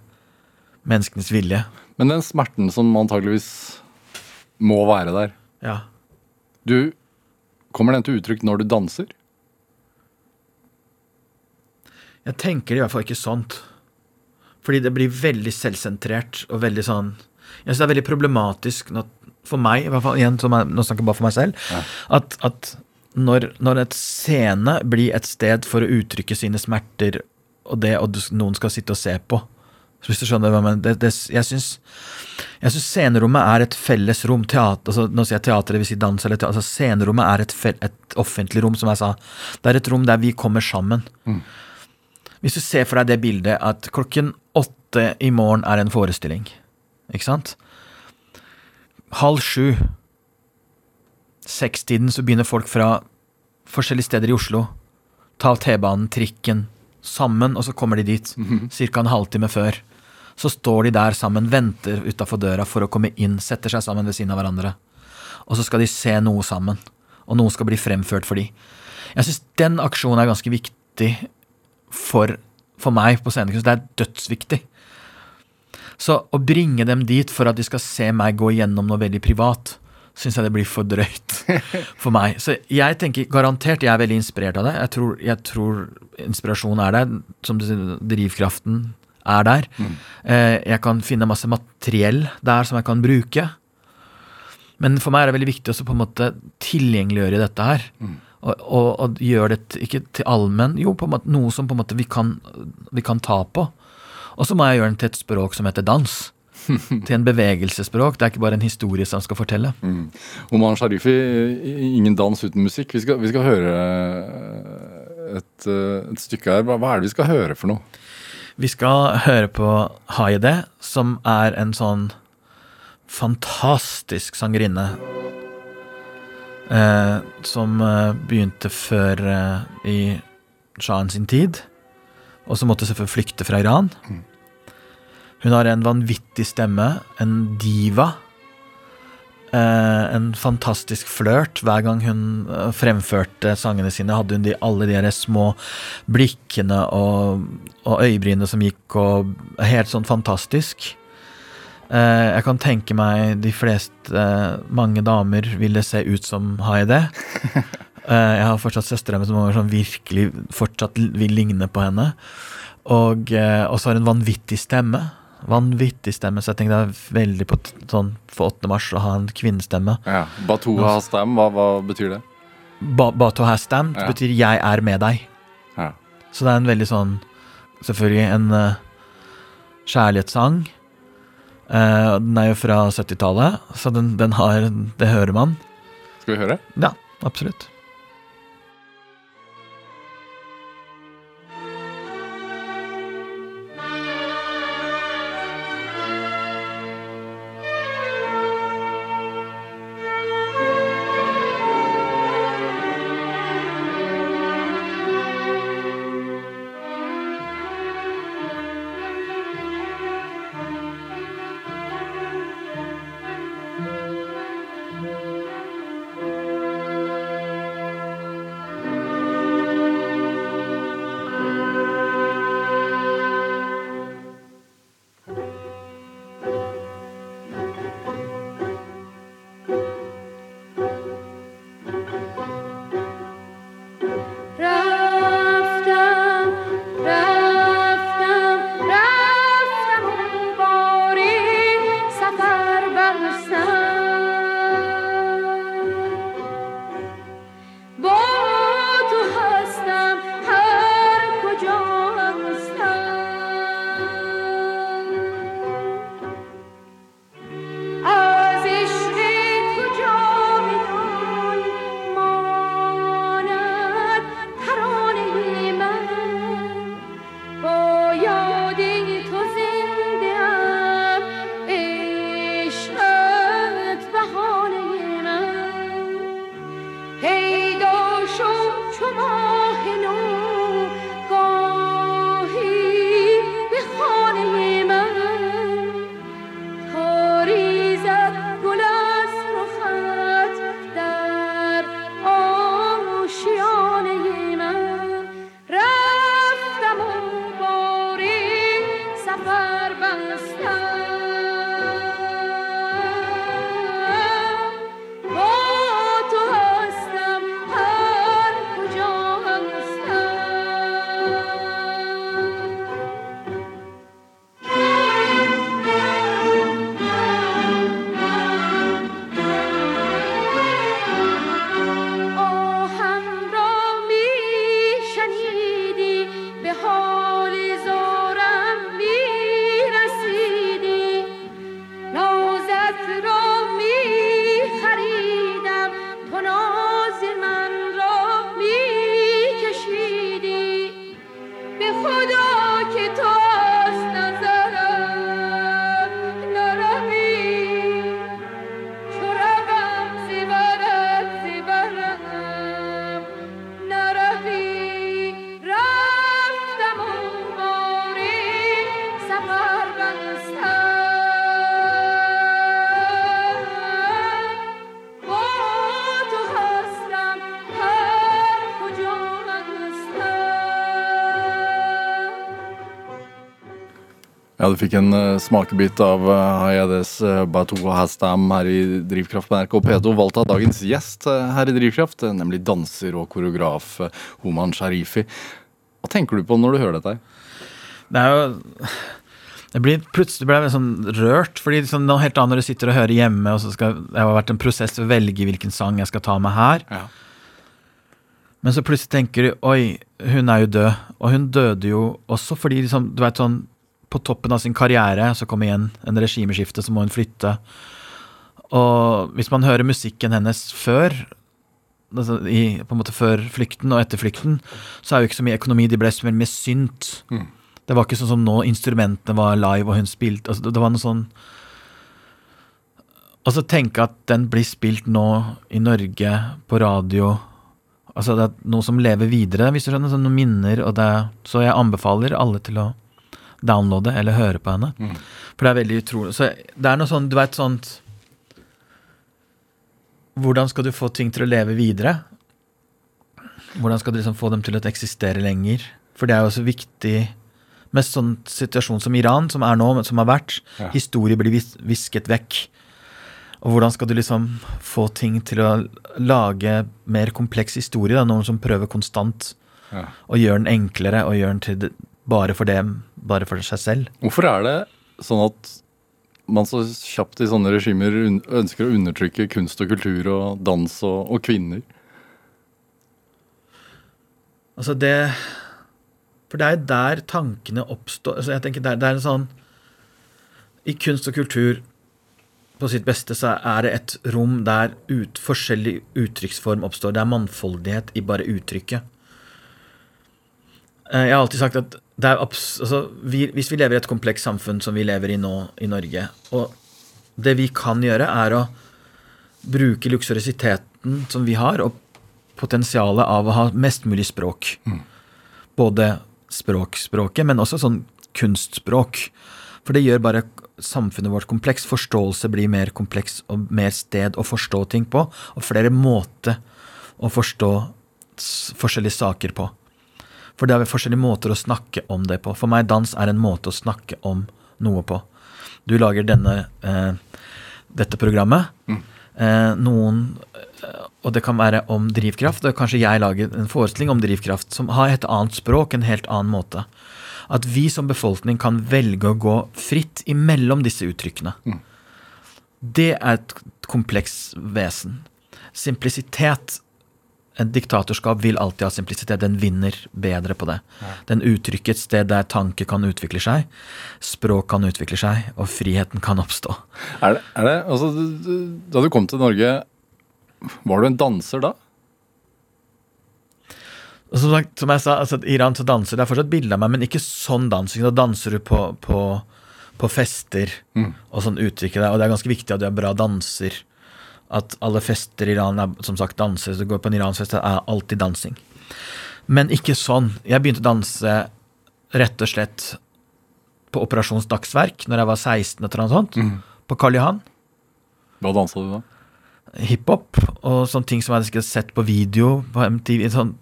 menneskenes vilje. Men den smerten som antageligvis må være der, Ja. du Kommer den til uttrykk når du danser? Jeg tenker i hvert fall ikke sånt. Fordi det blir veldig selvsentrert og veldig sånn Jeg syns det er veldig problematisk for meg, i hvert fall igjen, som er, nå snakker jeg bare for meg selv, at, at når, når et scene blir et sted for å uttrykke sine smerter, og det og noen skal sitte og se på så Hvis du skjønner hva jeg mener. Jeg syns jeg scenerommet er et felles rom. Teater, altså, nå sier jeg teater, det vil si dans eller teater. Altså, scenerommet er et, et offentlig rom, som jeg sa. Det er et rom der vi kommer sammen. Hvis du ser for deg det bildet at klokken åtte i morgen er en forestilling, ikke sant? Halv sju, sekstiden, så begynner folk fra forskjellige steder i Oslo. Ta T-banen, trikken, sammen, og så kommer de dit ca. en halvtime før. Så står de der sammen, venter utafor døra for å komme inn, setter seg sammen ved siden av hverandre. Og så skal de se noe sammen, og noe skal bli fremført for de. Jeg syns den aksjonen er ganske viktig for, for meg på scenekunst. Det er dødsviktig. Så å bringe dem dit for at de skal se meg gå igjennom noe veldig privat, syns jeg det blir for drøyt for meg. Så jeg tenker garantert jeg er veldig inspirert av det. Jeg tror, jeg tror inspirasjonen er der. Som du sier, drivkraften er der. Mm. jeg kan finne masse materiell der som jeg kan bruke. Men for meg er det veldig viktig også på en måte tilgjengeliggjøre dette her. Og, og, og gjør det ikke til allmenn, jo, på en måte noe som på en måte vi kan, vi kan ta på. Og så må jeg gjøre den til et språk som heter dans. til en bevegelsesspråk. Det er ikke bare en historie som skal fortelle. Oman Sharifi, ingen dans uten musikk. Vi skal, vi skal høre et, eh, et stykke her. Hva er det vi skal høre for noe? Vi skal høre på Hayede, som er en sånn fantastisk sangerinne. Eh, som eh, begynte før eh, i sjahen sin tid, og som måtte selvfølgelig flykte fra Iran. Hun har en vanvittig stemme, en diva. Eh, en fantastisk flørt. Hver gang hun eh, fremførte sangene sine, hadde hun de, alle de små blikkene og, og øyebrynene som gikk, og helt sånn fantastisk. Eh, jeg kan tenke meg de fleste eh, Mange damer ville se ut som Haide. Eh, jeg har fortsatt søstera mi som som virkelig fortsatt vil ligne på henne. Og eh, så har hun vanvittig stemme. Vanvittig stemme, så jeg tenkte det er veldig på sånn for 8. mars å ha en kvinnestemme. Ja. Batoha stem, hva, hva betyr det? Ba Bato stem Ja. betyr 'jeg er med deg'. Ja. Så det er en veldig sånn Selvfølgelig en uh, kjærlighetssang. Og den er jo fra 70-tallet, så den, den har Det hører man. Skal vi høre? Ja, absolutt. Ja, du fikk en uh, smakebit av uh, Hayades uh, Batoha Hastam her i Drivkraft på NRK P2, valgt av dagens gjest uh, her i Drivkraft, nemlig danser og koreograf Homan Sharifi. Hva tenker du på når du hører dette? Det er jo det blir, Plutselig ble jeg sånn rørt, fordi liksom, noe helt annet når du sitter og hører hjemme, og så skal det har vært en prosess å velge hvilken sang jeg skal ta med her. Ja. Men så plutselig tenker du oi, hun er jo død. Og hun døde jo også fordi liksom, du vet sånn på toppen av sin karriere så kom igjen en regimeskifte, så må hun flytte. Og hvis man hører musikken hennes før, altså i, på en måte før flykten og etter flykten, så er jo ikke så mye økonomi. De ble så mye synt. synt. Det var ikke sånn som nå, instrumentene var live og hun spilte. Altså, det, det var noe sånn Og så tenke at den blir spilt nå i Norge, på radio. Altså det er noe som lever videre, hvis du skjønner. Sånn noen minner. Og det, så jeg anbefaler alle til å downloade eller høre på henne. For det er veldig utrolig. Så det er noe sånn, du vet sånt Hvordan skal du få ting til å leve videre? Hvordan skal du liksom få dem til å eksistere lenger? For det er jo også viktig med sånn situasjon som Iran, som er nå, men som har vært. Ja. Historie blir vis visket vekk. Og hvordan skal du liksom få ting til å lage mer kompleks historie? Da? Noen som prøver konstant Ja. å gjøre den enklere og gjøre den til det, bare for dem, bare for seg selv. Hvorfor er det sånn at man så kjapt i sånne regimer ønsker å undertrykke kunst og kultur og dans og, og kvinner? Altså det For det er jo der tankene oppstår. Altså jeg tenker det er, det er en sånn I kunst og kultur på sitt beste så er det et rom der ut, forskjellig uttrykksform oppstår. Det er mannfoldighet i bare uttrykket. Eh, Jeg har alltid sagt at er altså, vi, hvis vi lever i et komplekst samfunn som vi lever i nå i Norge, og det vi kan gjøre, er å bruke luksuriøsiteten som vi har, og potensialet av å ha mest mulig språk. Både språkspråket, men også sånn kunstspråk. For det gjør bare samfunnet vårt kompleks. Forståelse blir mer kompleks og mer sted å forstå ting på, og flere måter å forstå forskjellige saker på. For det er forskjellige måter å snakke om det på. For meg dans er en måte å snakke om noe på. Du lager denne, eh, dette programmet. Eh, noen eh, Og det kan være om drivkraft. Og kanskje jeg lager en forestilling om drivkraft som har et annet språk, en helt annen måte. At vi som befolkning kan velge å gå fritt imellom disse uttrykkene. Det er et kompleks vesen. Simplisitet et diktatorskap vil alltid ha simplisitet. Den vinner bedre på det. Den uttrykker et sted der tanke kan utvikle seg, språk kan utvikle seg, og friheten kan oppstå. Er det, er det altså, Da du kom til Norge, var du en danser da? Som, som jeg sa, altså, Iran så danser det er fortsatt bilde av meg, men ikke sånn dansing. Da danser du på, på, på fester og sånn uttrykker deg. Og det er ganske viktig at du er bra danser. At alle fester i Iran er som sagt danser. Så du går på en iransk fest, det er alltid dansing. Men ikke sånn. Jeg begynte å danse rett og slett på Operasjons Dagsverk når jeg var 16 eller noe sånt. På Karl Johan. Hva dansa du da? Hiphop og sånne ting som jeg hadde sett på video på MTV, sånn,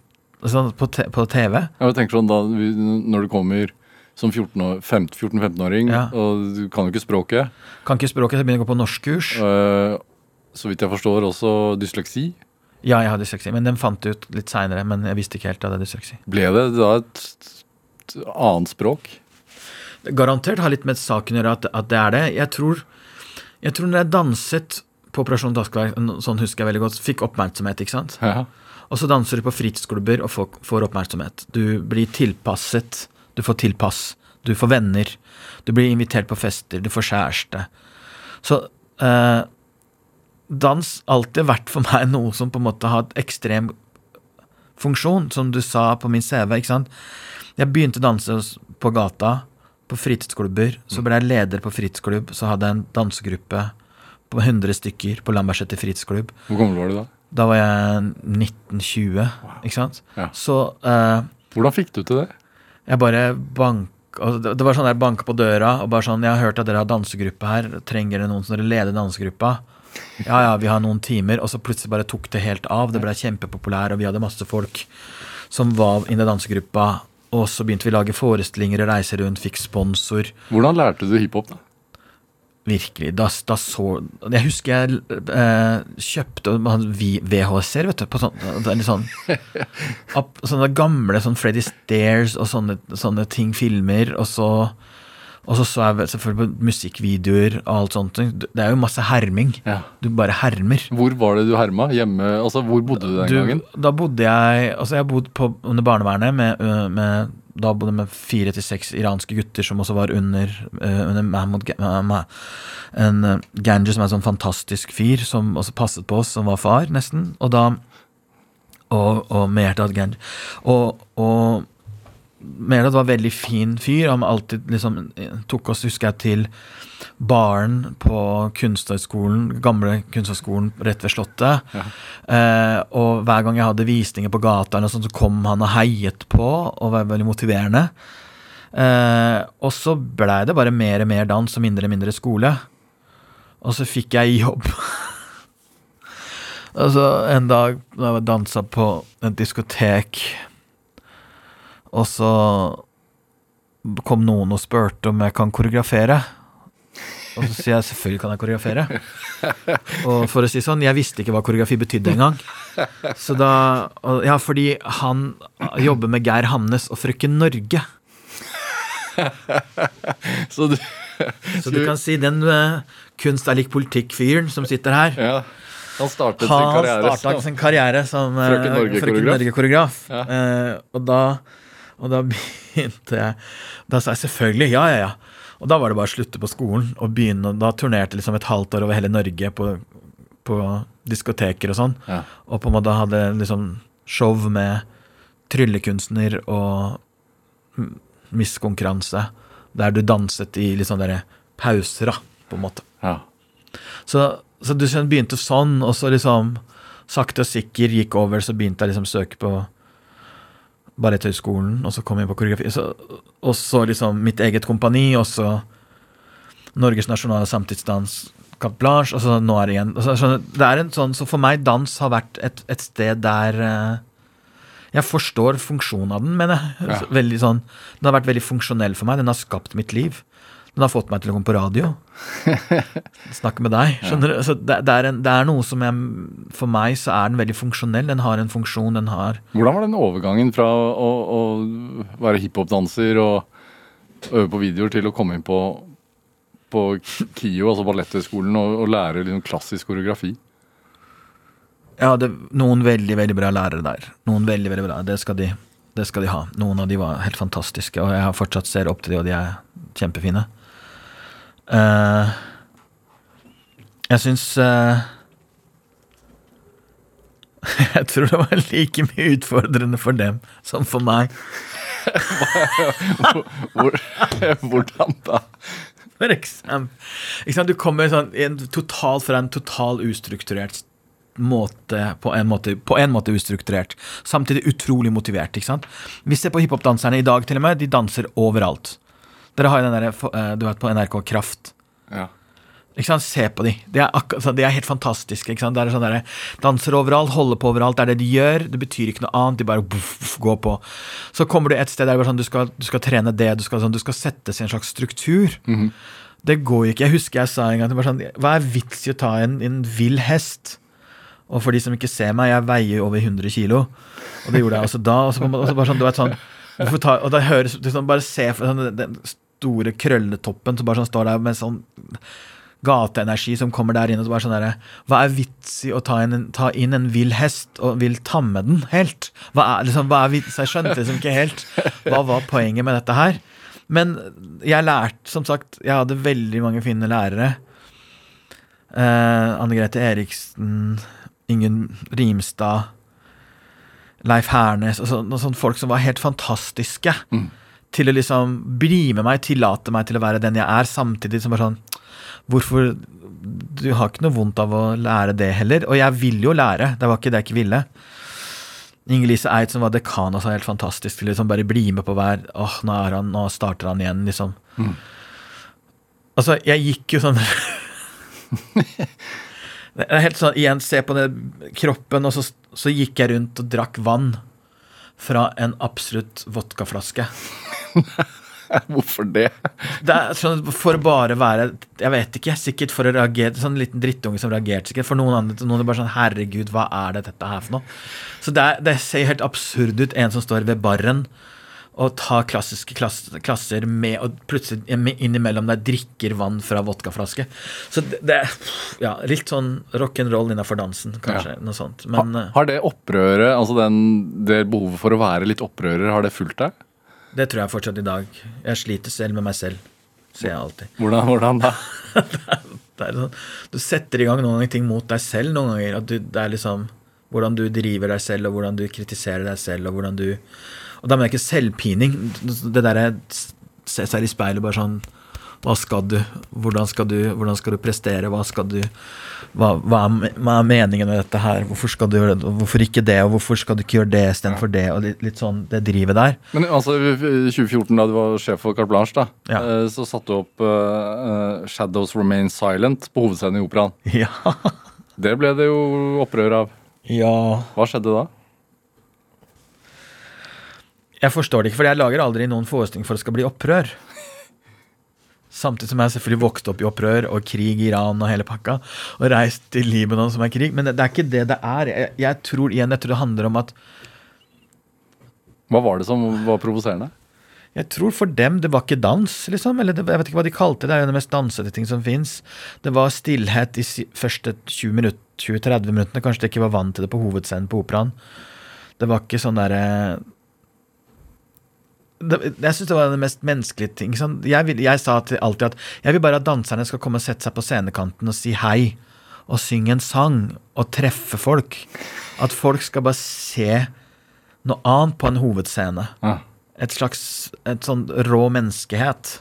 sånn på, på TV. Jeg tenker sånn da, Når du kommer som 14 år- 15 14-15-åring, Ja. og du kan jo ikke språket Kan ikke språket, så jeg begynner å gå på norskkurs. øh, Så vidt jeg forstår, også dysleksi. Ja, jeg har dysleksi, men den fant jeg ut litt seinere. Men jeg visste ikke helt at det er dysleksi. Ble det da et, et annet språk? Garantert har litt med saken å gjøre at, at det er det. Jeg tror, jeg tror når jeg danset på Operasjon Dagsverk, sånn husker jeg veldig godt, fikk oppmerksomhet, ikke sant. Ja. Og så danser du på fritidsklubber og får, får oppmerksomhet. Du blir tilpasset. Du får tilpass. Du får venner. Du blir invitert på fester. Du får kjæreste. Så eh, dans alltid vært for meg noe som på en måte har et ekstrem funksjon, som du sa på min CV. ikke sant? Jeg begynte å danse på gata, på fritidsklubber. Så ble jeg leder på fritidsklubb. Så hadde jeg en dansegruppe på 100 stykker på Lambertseter fritidsklubb. Hvor gammel var du da? Da var jeg 1920, ikke sant? Ja. Så eh, Hvordan fikk du til det? jeg bare bank... og Det var sånn der banke på døra og bare sånn Jeg har hørt at dere har dansegruppe her. Trenger dere noen som dere leder dansegruppa? Ja, ja, vi har noen timer. Og så plutselig bare tok det helt av. Det ble kjempepopulær, og vi hadde masse folk som var inne i dansegruppa. Og så begynte vi å lage forestillinger reise rundt, fikk sponsor. Hvordan lærte du hiphop? da? Virkelig. Da, da så Jeg husker jeg eh, kjøpte VHS-er, vet du. På sånn, sånn Sånne gamle sånn Freddy Stairs og sånne, sånne ting, filmer. Og så og så så jeg selvfølgelig på musikkvideoer og alt sånt. Det er jo masse herming. Ja. Du bare hermer. Hvor var det du herma? Hjemme? Altså, Hvor bodde du den Du, gangen? da bodde jeg Altså, jeg bodde på, under barnevernet med, med da bodde jeg med fire til seks iranske gutter som også var under, uh, under Mahmoud En uh, Ganji som er en sånn fantastisk fyr, som også passet på oss, som var far, nesten. Og da Og, og Mehrdad Ganji. Og, og Mehrdad var en veldig fin fyr. Han alltid liksom tok oss, husker jeg, til baren på kunsthøgskolen, gamle kunsthøgskolen rett ved Slottet. Eh, og hver gang jeg hadde visninger på gata, sånt, så kom han og heiet på og var veldig motiverende. Eh, og så blei det bare mer og mer dans og mindre og mindre skole. Og så fikk jeg jobb. altså, en dag da jeg dansa på et diskotek, og så kom noen og spurte om jeg kan koreografere. Og så sier jeg selvfølgelig kan jeg koreografere. Og for å si sånn, jeg visste ikke hva koreografi betydde engang. Så da Ja, fordi han jobber med Geir Hamnes og Frøken Norge. Så du Så du kan si den uh, kunst er lik politikk-fyren som sitter her. Ja. Han startet sin karriere. startet som- sin karriere som eh, Frøken Norge-koreograf. Norge-koreograf. Ja. Eh, og, da, og da begynte jeg Da sa jeg selvfølgelig ja, ja, ja. Og da var det bare å slutte på skolen og begynne. Da turnerte liksom et halvt år over hele Norge på, på diskoteker og sånn. Ja. Og på en måte hadde liksom show med tryllekunstner og misskonkurranse. Der du danset i litt sånn derre pauser, da, på en måte. Ja. Så, så du begynte sånn, og så liksom sakte og sikker gikk over, så begynte jeg liksom å søke på Balletthøgskolen, og så kom jeg på koreografi. Så, og så liksom mitt eget kompani, og så Norges nasjonale samtidsdans, Carte Blanche, og så nå er det igjen altså, Det er en sånn, Så for meg, dans har vært et, et sted der eh, jeg forstår funksjonen av den, mener jeg. Ja. Veldig sånn, den har vært veldig funksjonell for meg. Den har skapt mitt liv. Den har fått meg til å komme på radio. Snakke med deg. Skjønner du? Så det, det, er en, det er noe som jeg For meg så er den veldig funksjonell. Den har en funksjon, den har Hvordan var den overgangen fra å, å være hiphop-danser og øve på videoer til å komme inn på, på KIO, altså Balletthøgskolen, og, og lære liksom klassisk koreografi? Jeg hadde noen veldig, veldig bra lærere der. Noen veldig, veldig bra. Det skal de, det skal de ha. Noen av de var helt fantastiske, og jeg har fortsatt ser opp til de, og de er kjempefine. Eh, jeg syns uh, Jeg tror det var like mye utfordrende for dem som for meg. Hvor, hvordan da? For eksempel. Ikke sant? Du kommer sånn, i en total, fra en total ustrukturert måte på, en måte på en måte ustrukturert, samtidig utrolig motivert. ikke sant? Vi ser på hiphopdanserne i dag, til og med. De danser overalt. Dere har jo den der, eh, du vet, på NRK Kraft. Ja. Ikke sant? Se på de. De er, sånn- de er helt fantastiske. Ikke sant? Det er sånn der, danser overalt, holder på overalt. Det er det de gjør. Det betyr ikke noe annet. De bare buff, buff, går på. Så kommer du et sted der er sånn, du, skal, du skal trene det, du skal, sånn, du skal settes i en slags struktur. Det går jo ikke. Jeg husker jeg sa en gang sånn, Hva er vits i å ta en, en vill hest? Og for de som ikke ser meg, jeg veier over 100 kilo. Og det gjorde jeg også da. Og så, og bare sånn, du vet sånn ta, Og da høres sånn, Bare se sånn, den store krølletoppen som bare sånn står der med sånn gateenergi som kommer der inn. og så bare sånn der, Hva er vits i å ta en, ta inn en vill hest og vil tamme den helt? Hva er, liksom, hva er vits? Jeg skjønte liksom ikke helt hva var poenget med dette her. Men jeg lærte, som sagt, jeg hadde veldig mange fine lærere. Eh, Anne Grete Eriksen, Ingunn Rimstad, Leif Hernes og så, og sånne folk som var helt fantastiske. Til å liksom bli med meg, tillate meg til å være den jeg er, samtidig som bare sånn Hvorfor Du har ikke noe vondt av å lære det heller. Og jeg vil jo lære, det var ikke det jeg ikke ville. Inger-Lise Eid, som var dekan, og sa helt fantastisk til liksom bare bli med på hver Åh, nå, er han, nå starter han igjen, liksom. Altså, jeg gikk jo sånn Det er helt sånn, igjen, se på den kroppen, og så, så gikk jeg rundt og drakk vann fra en absolutt vodkaflaske. Hvorfor det? Det er sånn for å bare være Jeg vet ikke, sikkert for å reagere Sånn liten drittunge som reagerte sikkert. For noen andre noen er bare sånn Herregud, hva er det dette her for noe? Så det, er, det ser helt absurd ut, en som står ved baren og tar klassiske klass, klasser med og plutselig innimellom der drikker vann fra vodkaflaske. Så det, det ja, litt sånn rock'n'roll innafor dansen, kanskje. Noe sånt. Men eh, har det opprøret, altså den, det behovet for å være litt opprører, har det fulgt deg? Det tror jeg fortsatt i dag. Jeg sliter selv med meg selv, sier jeg alltid. Hvordan, hvordan da? Det er sånn, du setter i gang noen ganger ting mot deg selv noen ganger. At du, det er liksom hvordan du driver deg selv, og hvordan du kritiserer deg selv, og hvordan du Og da mener jeg ikke selvpining. Det derre se seg i speilet bare sånn Hva skal du? Hvordan skal du, hvordan skal du prestere? Hva skal du hva, hva, er, hva er meningen med dette her? Hvorfor skal du gjøre det? Hvorfor ikke det? Og hvorfor skal du ikke gjøre det istedenfor det? Og litt, litt sånn det drivet der. Men altså, i 2014, da du var sjef for Carte Blanche, da, Ja. eh, så satte du opp eh, 'Shadows Remain Silent' på hovedscenen i operaen. Ja. Det ble det jo opprør av. ja. Hva skjedde da? Jeg forstår det ikke, for jeg lager aldri noen forestilling for at det skal bli opprør. Samtidig som jeg selvfølgelig vokste opp i opprør og krig i Iran og hele pakka. Og reist til Libanon som er krig. Men det, det er ikke det det er. Jeg, jeg tror igjen, jeg tror det handler om at Hva var det som var provoserende? Jeg tror for dem det var ikke dans, liksom. Eller det, jeg vet ikke hva de kalte det. Det er jo det mest dansete ting som fins. Det var stillhet de første 20 minutt, 20-30 minuttene. Kanskje de ikke var vant til det på hovedscenen på operaen. Det var ikke sånn derre det, jeg syns det var den mest menneskelige ting. Sånn, jeg, vil, jeg sa alltid at jeg vil bare at danserne skal komme og sette seg på scenekanten og si hei. Og synge en sang og treffe folk. At folk skal bare se noe annet på en hovedscene Ja. et slags et sånn rå menneskehet.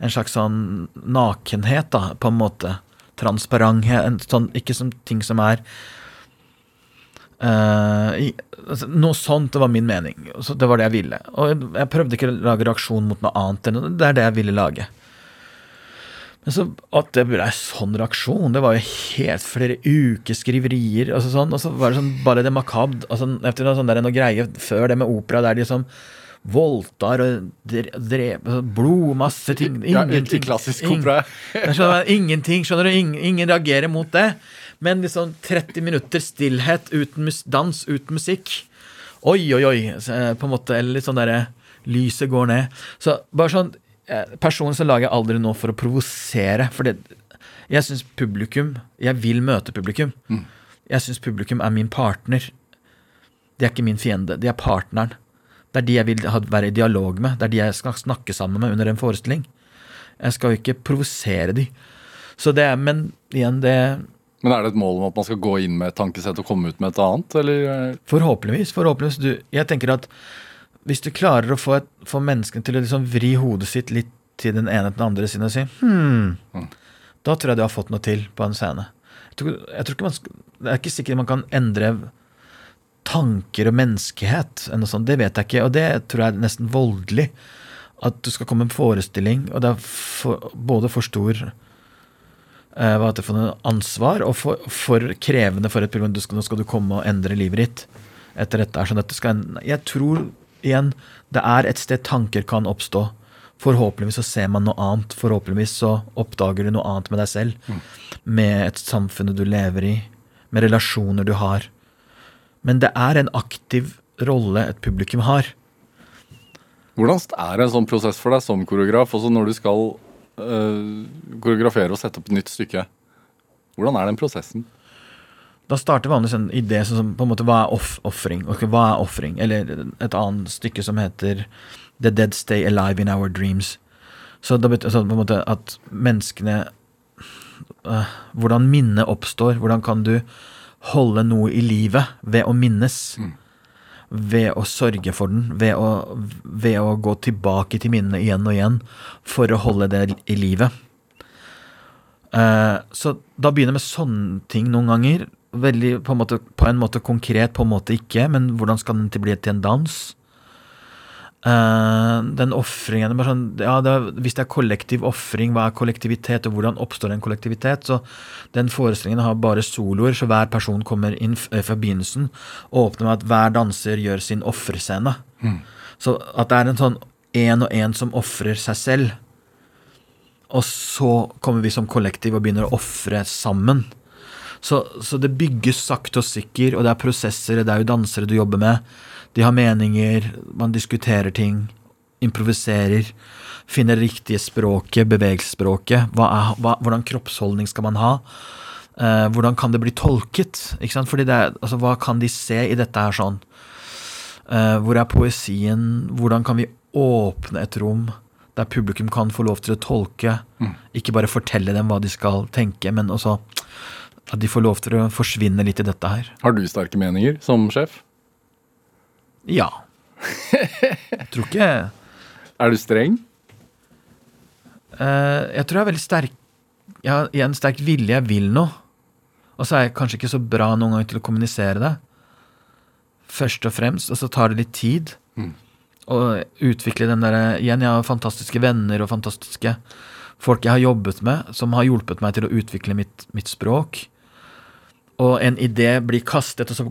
En slags sånn nakenhet, da, på en måte. Transparenthet. En sånn, ikke som ting som er altså, Noe sånt, det var min mening. Så det var det jeg ville. Og jeg prøvde ikke å lage reaksjon mot noe annet det er det jeg ville lage. Men så at det ble en sånn reaksjon, det var jo helt flere uker skriverier. Altså sånn, og så var det sånn bare det makabre altså, Etter noe, sånn der, noe greie før det med opera der de liksom voldtar og dre- dreper altså, Blod, masse ting. Ja, Ingenting. klassisk opera. Skjønner, ingenting, skjønner du? Ingen, ingen reagerer mot det. Men liksom 30 minutter stillhet uten dans, uten musikk. Oi, oi, oi. Eh, På en måte, eller litt sånn derre Lyset går ned. Så bare sånn eh, Personlig så lager jeg aldri noe for å provosere. For det, jeg syns publikum Jeg vil møte publikum. Jeg syns publikum er min partner. De er ikke min fiende. De er partneren. Det er de jeg vil ha, være i dialog med. Det er de jeg skal snakke sammen med under en forestilling. Jeg skal jo ikke provosere de. Så det er, Men igjen, det Men er det et mål om at man skal gå inn med et tankesett og komme ut med et annet, eller? Forhåpentligvis. forhåpentligvis du, Jeg tenker at hvis du klarer å få, et, få menneskene til å liksom vri hodet sitt litt til den ene til den andre siden og si hmm, da tror jeg du har fått noe til på en scene. Jeg tror, jeg tror ikke man Det er ikke sikkert man kan endre tanker og menneskehet. eller noe sånt, Det vet jeg ikke, og det tror jeg er nesten voldelig. At du skal komme med en forestilling, og det er for, både for stor hva heter det for noe ansvar, og for, for krevende for et program. Du skal, nå skal du komme og endre livet ditt etter dette. er sånn at det skal, jeg tror igjen det er et sted tanker kan oppstå. Forhåpentligvis så ser man noe annet. Forhåpentligvis så oppdager du noe annet med deg selv. Med et samfunn du lever i. Med relasjoner du har. Men det er en aktiv rolle et publikum har. Hvordan er en sånn prosess for deg som koreograf, også når du skal eh, koreografere og sette opp et nytt stykke? Hvordan er den prosessen? Da starter vanligvis en idé sånn som på en måte hva er off? Hva er offring? Eller et annet stykke som heter The Dead Stay Alive in Our Dreams. Så det betyr altså, på en måte at menneskene uh, Hvordan minnet oppstår. Hvordan kan du holde noe i livet ved å minnes? Ved å sørge for den. Ved å, ved å gå tilbake til minnene igjen og igjen for å holde det i livet. Eh, så da begynner jeg med sånne ting noen ganger. Veldig på en, måte, på en måte konkret, på en måte ikke. Men hvordan skal den bli til en dans? Eh, den ofringen sånn, ja, Hvis det er kollektiv ofring, hva er kollektivitet, og hvordan oppstår en kollektivitet? Så Den forestillingen har bare soloer, så hver person kommer inn fra begynnelsen og åpner med at hver danser gjør sin offerscene. Så at det er en sånn én og én som ofrer seg selv. Og så kommer vi som kollektiv og begynner å ofre sammen. Så, så det bygges sakte og sikker, og det er prosesser, det er jo dansere du jobber med. De har meninger, man diskuterer ting, improviserer. Finner riktige språket, bevegelsesspråket. Hvordan kroppsholdning skal man ha? Eh, hvordan kan det bli tolket? Ikke sant? Fordi det er, altså, hva kan de se i dette her sånn? Eh, hvor er poesien? Hvordan kan vi åpne et rom der publikum kan få lov til å tolke? Ikke bare fortelle dem hva de skal tenke, men også at de får lov til å forsvinne litt i dette her. Har du sterke meninger som sjef? Ja. Jeg tror ikke Er du streng? Eh, jeg tror jeg er veldig sterk Jeg har en sterk vilje, jeg vil noe. Og så er jeg kanskje ikke så bra noen ganger til å kommunisere det. Først og fremst. Og så tar det litt tid. Å utvikle den derre Igjen, jeg har fantastiske venner og fantastiske folk jeg har jobbet med, som har hjulpet meg til å utvikle mitt, mitt språk. Og en idé blir kastet, og så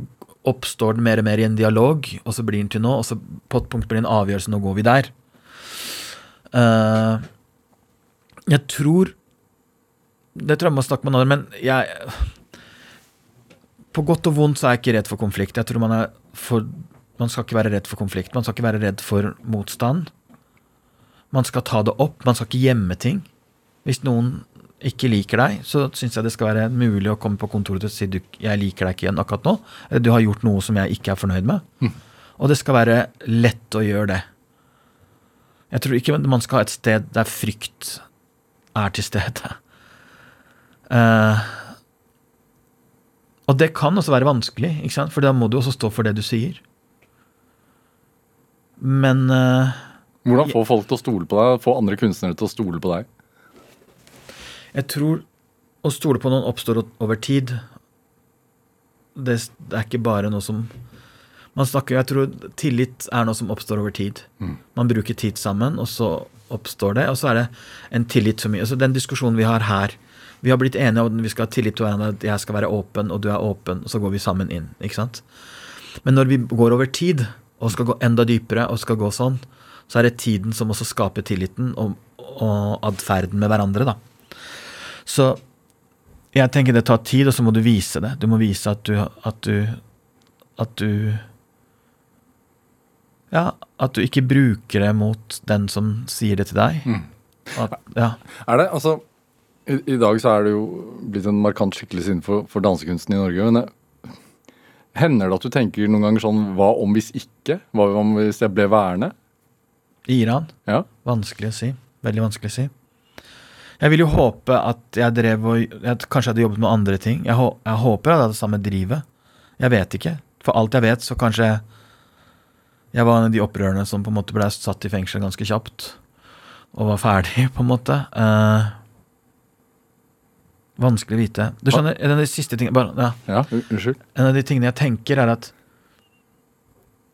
oppstår den mer og mer i en dialog, og så blir den til noe, og så på et punkt blir det en avgjørelse, nå går vi der. Uh, jeg tror Det tror jeg må snakke med noen, men jeg På godt og vondt så er jeg ikke redd for konflikt. Jeg tror man er for Man skal ikke være redd for konflikt. Man skal ikke være redd for motstand. Man skal ta det opp. Man skal ikke gjemme ting. Hvis noen ikke liker deg, så syns jeg det skal være mulig å komme på kontoret og si du, 'jeg liker deg ikke igjen akkurat nå', eller 'du har gjort noe som jeg ikke er fornøyd med'. Og det skal være lett å gjøre det. Jeg tror ikke man skal ha et sted der frykt er til stede. Uh, og det kan også være vanskelig, ikke sant? for da må du også stå for det du sier. Men uh, Hvordan få folk til å stole på deg? Få andre kunstnere til å stole på deg? Jeg tror å stole på noen oppstår over tid. Det, det er ikke bare noe som Man snakker, Jeg tror tillit er noe som oppstår over tid. Man bruker tid sammen, og så oppstår det. Og så er det en tillit for mye. Altså Den diskusjonen vi har her Vi har blitt enige om at vi skal ha tillit til hverandre, at jeg skal være åpen, og du er åpen, og så går vi sammen inn. ikke sant? Men når vi går over tid, og skal gå enda dypere, og skal gå sånn, så er det tiden som også skaper tilliten og, og atferden med hverandre, da. Så jeg tenker det tar tid, og så må du vise det. Du må vise at du At du, at du Ja, at du ikke bruker det mot den som sier det til deg. At, ja. Er det, altså i, I dag så er det jo blitt en markant skikkelse innenfor for dansekunsten i Norge. men det, Hender det at du tenker noen ganger sånn Hva om hvis ikke? Hva om hvis jeg ble værende? I Iran. Ja. Vanskelig å si. Veldig vanskelig å si. Jeg vil jo håpe at jeg drev og jeg Kanskje hadde jobbet med andre ting. Jeg, hå- jeg håper jeg hadde det samme drivet. Jeg vet ikke. For alt jeg vet, så kanskje jeg, var en av de opprørerne som på en måte ble satt i fengsel ganske kjapt. Og var ferdig, på en måte. Eh, vanskelig å vite. Du skjønner, en av de siste tingene bare, ja. Ja, unnskyld. En av de tingene jeg tenker er at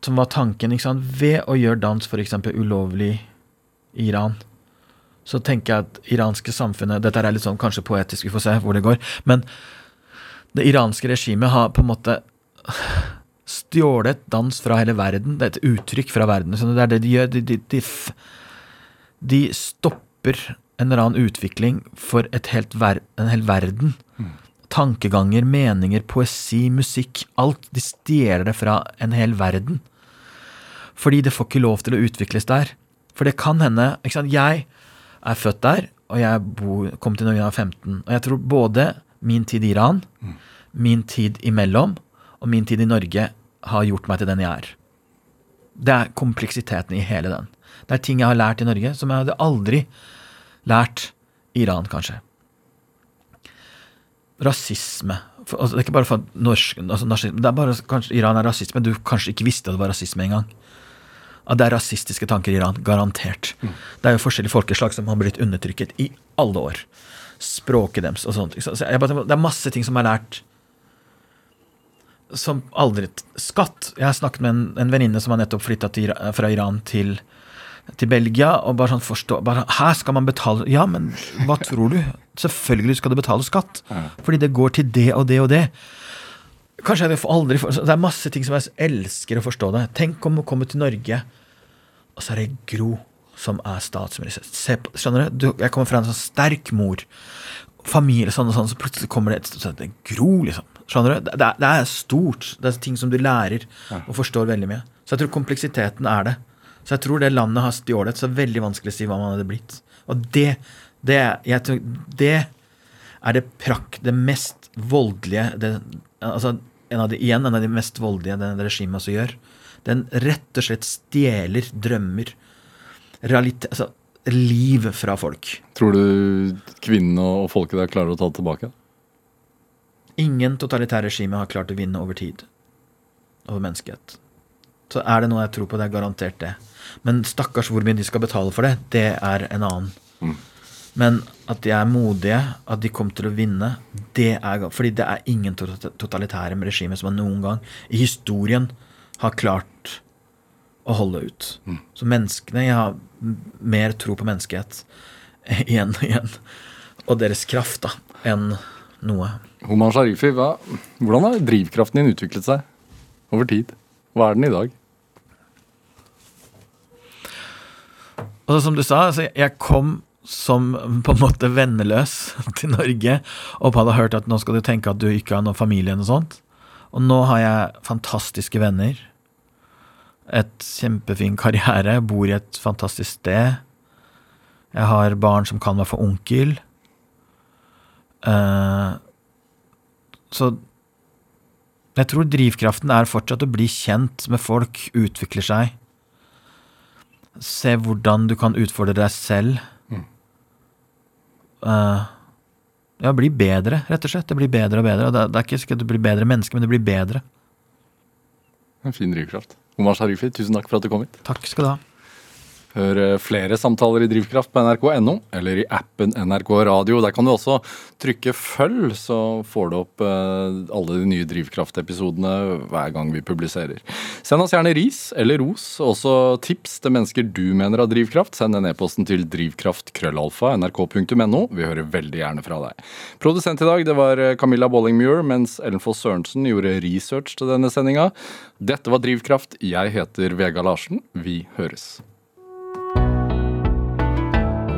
Som var tanken, ikke sant Ved å gjøre dans eksempel ulovlig i Iran Så tenker jeg at iranske samfunnet Dette er litt sånn kanskje poetisk, vi får se hvor det går Men det iranske regimet har på en måte Stjålet dans fra hele verden Det er et uttrykk fra verden Så det er det de gjør De, de, de, de stopper en eller annen utvikling For et helt ver en hel verden tankeganger, meninger, poesi, musikk, alt. De stjeler det fra en hel verden. Fordi det får ikke lov til å utvikles der. For det kan hende ikke sant? Jeg er født der, og jeg bor, kom til Norge da jeg var 15. Og jeg tror både min tid i Iran, min tid imellom, og min tid i Norge har gjort meg til den jeg er. Det er kompleksiteten i hele den. Det er ting jeg har lært i Norge som jeg hadde aldri lært i Iran, kanskje rasisme. For, altså, det er ikke bare for norsk, altså, det er bare kanskje Iran er rasisme. men du kanskje ikke visste at det var rasisme engang. At det er rasistiske tanker i Iran. Garantert. Det er jo forskjellige folkeslag som har blitt undertrykket i alle år. Språket deres og sånt. Så tenker, det er masse ting som er lært som aldri Skatt. Jeg har snakket med en, en venninne som har nettopp flytta fra Iran til, til Belgia, og bare sånn forstå bare, Her skal man betale Ja, men hva tror du? Selvfølgelig skal du betale skatt. Fordi det går til det og det og det. Kanskje jeg får aldri Det er masse ting som jeg elsker å forstå det. Tenk om å komme til Norge, og så er det Gro som er statsminister. Se på, skjønner du? Jeg kommer fra en sånn sterk mor. Familie sånn og sånn, så plutselig kommer det et så det Gro, liksom. Skjønner du? Det, det, er, det er stort. Det er ting som du lærer og forstår veldig mye. Så jeg tror kompleksiteten er det. Så jeg tror det landet har stjålet, så det er veldig vanskelig å si hva man hadde blitt. Og det, det, jeg tror, det er det prakk, det mest voldelige det, altså en av de, Igjen en av de mest voldelige det regimet også gjør. Den rett og slett stjeler drømmer, realitet, altså liv fra folk. Tror du kvinnene og folket der klarer å ta det tilbake? Ingen totalitære regime har klart å vinne over tid. Over menneskehet. Så er det noe jeg tror på, det er garantert det. Men stakkars hvor mye de skal betale for det, det er en annen. Men at de er modige, at de kommer til å vinne, det er Fordi det er ingen totalitære regimer som har noen gang i historien har klart å holde ut. Så menneskene Jeg har mer tro på menneskehet igjen, og igjen og deres kraft da, enn noe. Homan Sharifi, hva, hvordan har drivkraften din utviklet seg over tid? Hva er den i dag? Og så som du sa, altså, jeg kom som på en måte venneløs til Norge og hadde hørt at nå skal du tenke at du ikke har noen familie eller noe sånt. Og nå har jeg fantastiske venner. Et kjempefin karriere. Bor i et fantastisk sted. Jeg har barn som kan meg for onkel. Eh, så jeg tror drivkraften er fortsatt å bli kjent med folk, utvikle seg. Se hvordan du kan utfordre deg selv. Eh, ja, bli bedre, rett og slett. Det blir bedre og bedre. Det, det er ikke sikkert du blir bedre menneske, men du blir bedre. En fin drivkraft. Omar Sharifi, tusen takk for at du kom hit. Takk skal du ha. Hør eh, flere samtaler i Drivkraft på nrk.no, eller i appen NRK Radio. Der kan du også trykke følg, så får du opp eh, alle de nye Drivkraft-episodene hver gang vi publiserer. Send oss gjerne ris eller ros, også tips til mennesker du mener har drivkraft. Send den e-posten til drivkraftkrøllalfa nrk.no. Vi hører veldig gjerne fra deg. Produsent i dag det var eh, Camilla Bollingmuir, mens Ellen Foss Sørensen gjorde research til denne sendinga. Dette var Drivkraft. Jeg heter Vega Larsen. Vi høres.